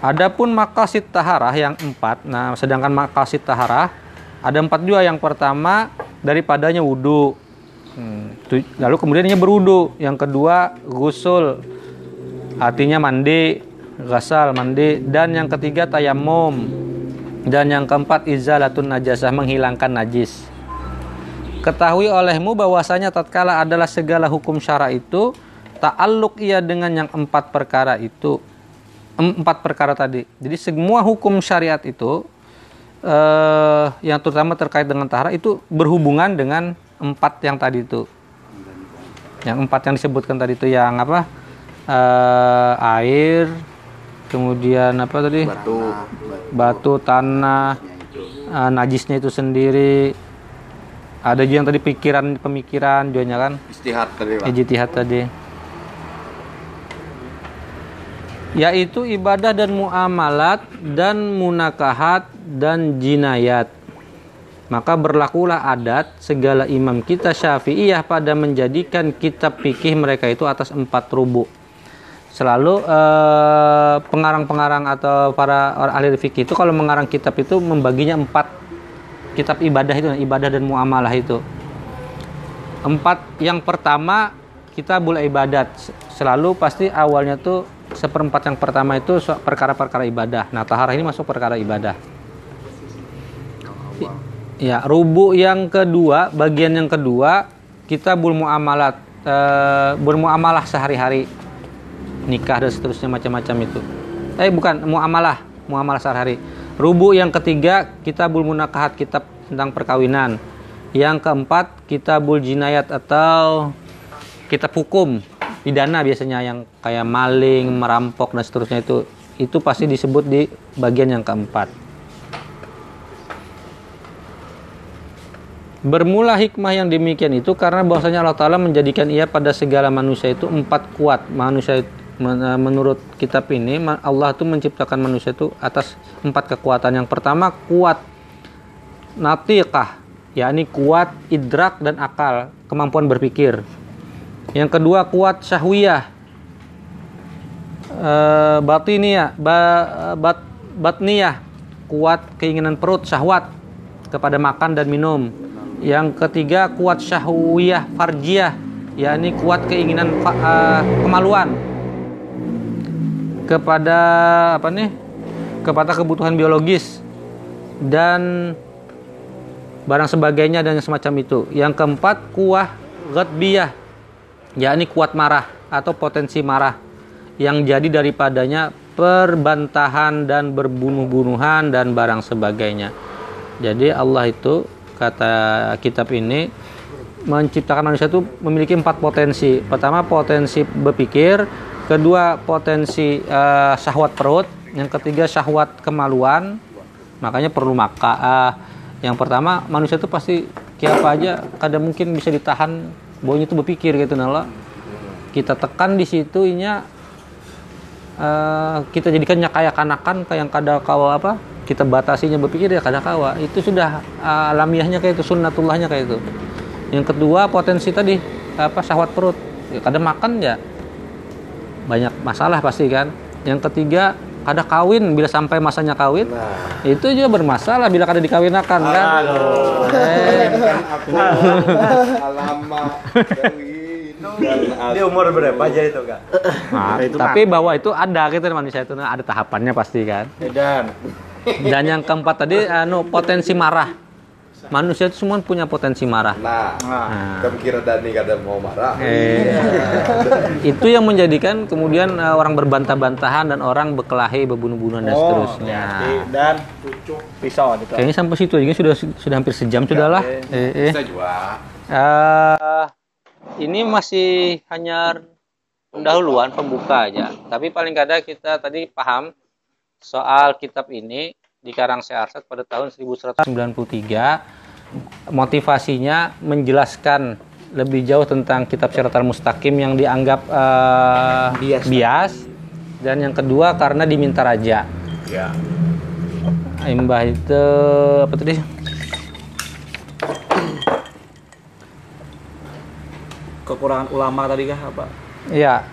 Adapun makasid taharah yang empat, nah sedangkan makasid taharah ada empat juga. Yang pertama daripadanya wudhu, Hmm, lalu kemudiannya berwudhu. Yang kedua gusul, artinya mandi, gasal mandi. Dan yang ketiga tayamum. Dan yang keempat izalatun najasah menghilangkan najis. Ketahui olehmu bahwasanya tatkala adalah segala hukum syara itu ta'alluq ia dengan yang empat perkara itu Em- empat perkara tadi. Jadi semua hukum syariat itu eh, yang terutama terkait dengan tahara itu berhubungan dengan empat yang tadi itu. Yang empat yang disebutkan tadi itu yang apa? Eh, air, kemudian apa tadi? batu Batu, tanah, eh, najisnya itu sendiri. Ada juga yang tadi pikiran pemikiran juga kan? Istihad tadi. Ijtihad tadi. Yaitu ibadah dan muamalat dan munakahat dan jinayat. Maka berlakulah adat segala imam kita syafi'iyah pada menjadikan kitab fikih mereka itu atas empat rubu. Selalu eh, pengarang-pengarang atau para ahli fikih itu kalau mengarang kitab itu membaginya empat kitab ibadah itu, ibadah dan muamalah itu. Empat yang pertama kita boleh ibadat selalu pasti awalnya tuh seperempat yang pertama itu perkara-perkara ibadah. Nah taharah ini masuk perkara ibadah. Ya rubu yang kedua bagian yang kedua kita bermuamalat eh, bermuamalah sehari-hari nikah dan seterusnya macam-macam itu. Eh bukan muamalah muamalah sehari-hari. Rubu yang ketiga kita munakahat kitab tentang perkawinan. Yang keempat kitabul jinayat atau kitab hukum pidana biasanya yang kayak maling, merampok dan seterusnya itu itu pasti disebut di bagian yang keempat. Bermula hikmah yang demikian itu karena bahwasanya Allah Ta'ala menjadikan ia pada segala manusia itu empat kuat. Manusia itu- menurut kitab ini Allah itu menciptakan manusia itu atas empat kekuatan. Yang pertama kuat natiqah, yakni kuat idrak dan akal, kemampuan berpikir. Yang kedua kuat syahwiyah, eh, batiniyah, ba, bat, batniyah, kuat keinginan perut, syahwat kepada makan dan minum. Yang ketiga kuat syahwiyah farjiyah, yakni kuat keinginan eh, kemaluan kepada apa nih? kepada kebutuhan biologis dan barang sebagainya dan semacam itu. Yang keempat kuah ghadbiyah, yakni kuat marah atau potensi marah yang jadi daripadanya perbantahan dan berbunuh-bunuhan dan barang sebagainya. Jadi Allah itu kata kitab ini menciptakan manusia itu memiliki empat potensi. Pertama potensi berpikir, kedua potensi eh, syahwat perut, yang ketiga syahwat kemaluan. Makanya perlu maka eh, yang pertama manusia itu pasti kayak apa aja kadang mungkin bisa ditahan baunya itu berpikir gitu nala. Kita tekan di situ inya eh, kita jadikannya kayak kanakan kayak yang kada kawa apa kita batasinya berpikir ya kada kawa itu sudah eh, alamiahnya kayak itu sunnatullahnya kayak itu yang kedua potensi tadi apa syahwat perut ya, kada makan ya banyak masalah pasti kan yang ketiga kada kawin bila sampai masanya kawin itu juga bermasalah bila kada dikawinakan kan Eh, Kan aku alamak Darwin. Di umur berapa aja itu kak? Nah, tapi bahwa itu ada gitu manusia itu nah, ada tahapannya pasti kan. Dan Dan yang keempat tadi anu potensi marah. Manusia itu semua punya potensi marah. Nah, Nah. kamu kira Dani kada mau marah? Eh, itu yang menjadikan kemudian eh, orang berbantah-bantahan dan orang berkelahi, berbunuh-bunuhan dan seterusnya. dan pisau gitu. Kayaknya sampai situ aja sudah sudah hampir sejam sudah lah. Eh, eh. Bisa juga. Eh, ini masih hanya pendahuluan pembuka aja. Tapi paling kadang kita tadi paham soal kitab ini dikarang Searsat pada tahun 1193. Motivasinya menjelaskan lebih jauh tentang kitab Siratal Mustaqim yang dianggap eh, Bias. bias. Dan yang kedua karena diminta raja. Ya. Imbah itu apa tadi? Kekurangan ulama tadi kah apa? Iya.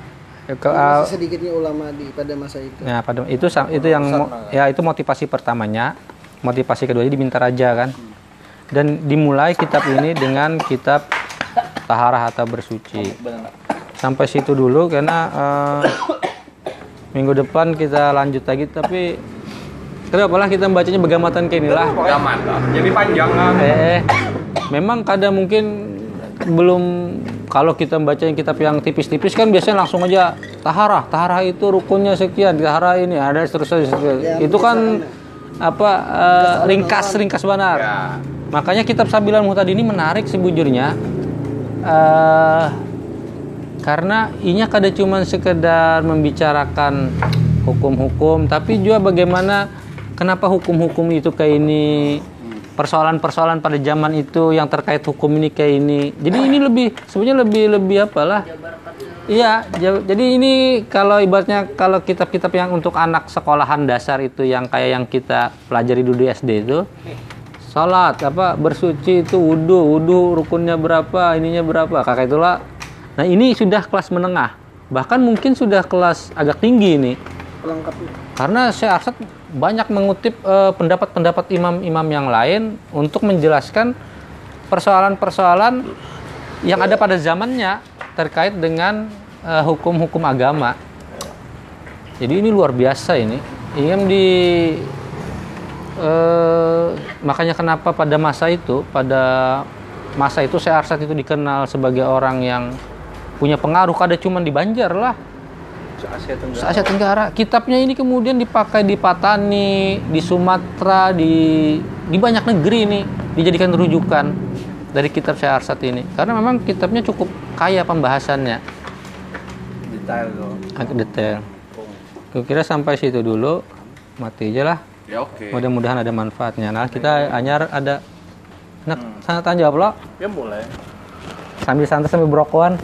Ke, Masih sedikitnya ulama di pada masa itu. Ya, pada itu itu yang ya itu motivasi pertamanya. Motivasi keduanya diminta raja kan. Dan dimulai kitab ini dengan kitab taharah atau bersuci. Sampai situ dulu karena eh, minggu depan kita lanjut lagi tapi kenapa lah kita bacanya begamatan kayak inilah. Lah. Jadi panjang kan. Eh, memang kadang mungkin belum kalau kita baca yang kitab yang tipis-tipis kan biasanya langsung aja taharah, taharah itu rukunnya sekian, taharah ini ada seterusnya. seterusnya. itu kan apa eh, ringkas ringkas benar. Ya. Makanya kitab Sabilan Muhtadi ini menarik sebujurnya eh karena inya kada cuma sekedar membicarakan hukum-hukum, tapi juga bagaimana kenapa hukum-hukum itu kayak ini, persoalan-persoalan pada zaman itu yang terkait hukum ini kayak ini. Jadi ini lebih sebenarnya lebih lebih apalah? Iya, ja- jadi ini kalau ibaratnya kalau kitab-kitab yang untuk anak sekolahan dasar itu yang kayak yang kita pelajari dulu di SD itu Salat apa bersuci itu wudhu, wudhu rukunnya berapa, ininya berapa, kakak itulah. Nah ini sudah kelas menengah, bahkan mungkin sudah kelas agak tinggi ini, karena saya Arsad banyak mengutip eh, pendapat-pendapat imam-imam yang lain untuk menjelaskan persoalan-persoalan yang ada pada zamannya terkait dengan eh, hukum-hukum agama. Jadi ini luar biasa ini. Ingin di eh, makanya kenapa pada masa itu, pada masa itu saya Arsad itu dikenal sebagai orang yang punya pengaruh kada cuma di Banjar lah. Asia Tenggara. Se Asia Tenggara. Kitabnya ini kemudian dipakai di Patani, di Sumatera, di di banyak negeri ini dijadikan rujukan dari kitab Syekh Arsad ini. Karena memang kitabnya cukup kaya pembahasannya, Detail tuh. agak detail. Kira sampai situ dulu, mati aja lah. Ya oke. Mudah-mudahan ada manfaatnya. Nah, kita anyar ada nak sangat tanya jawab lo Ya boleh. sambil santai sambil brokoan.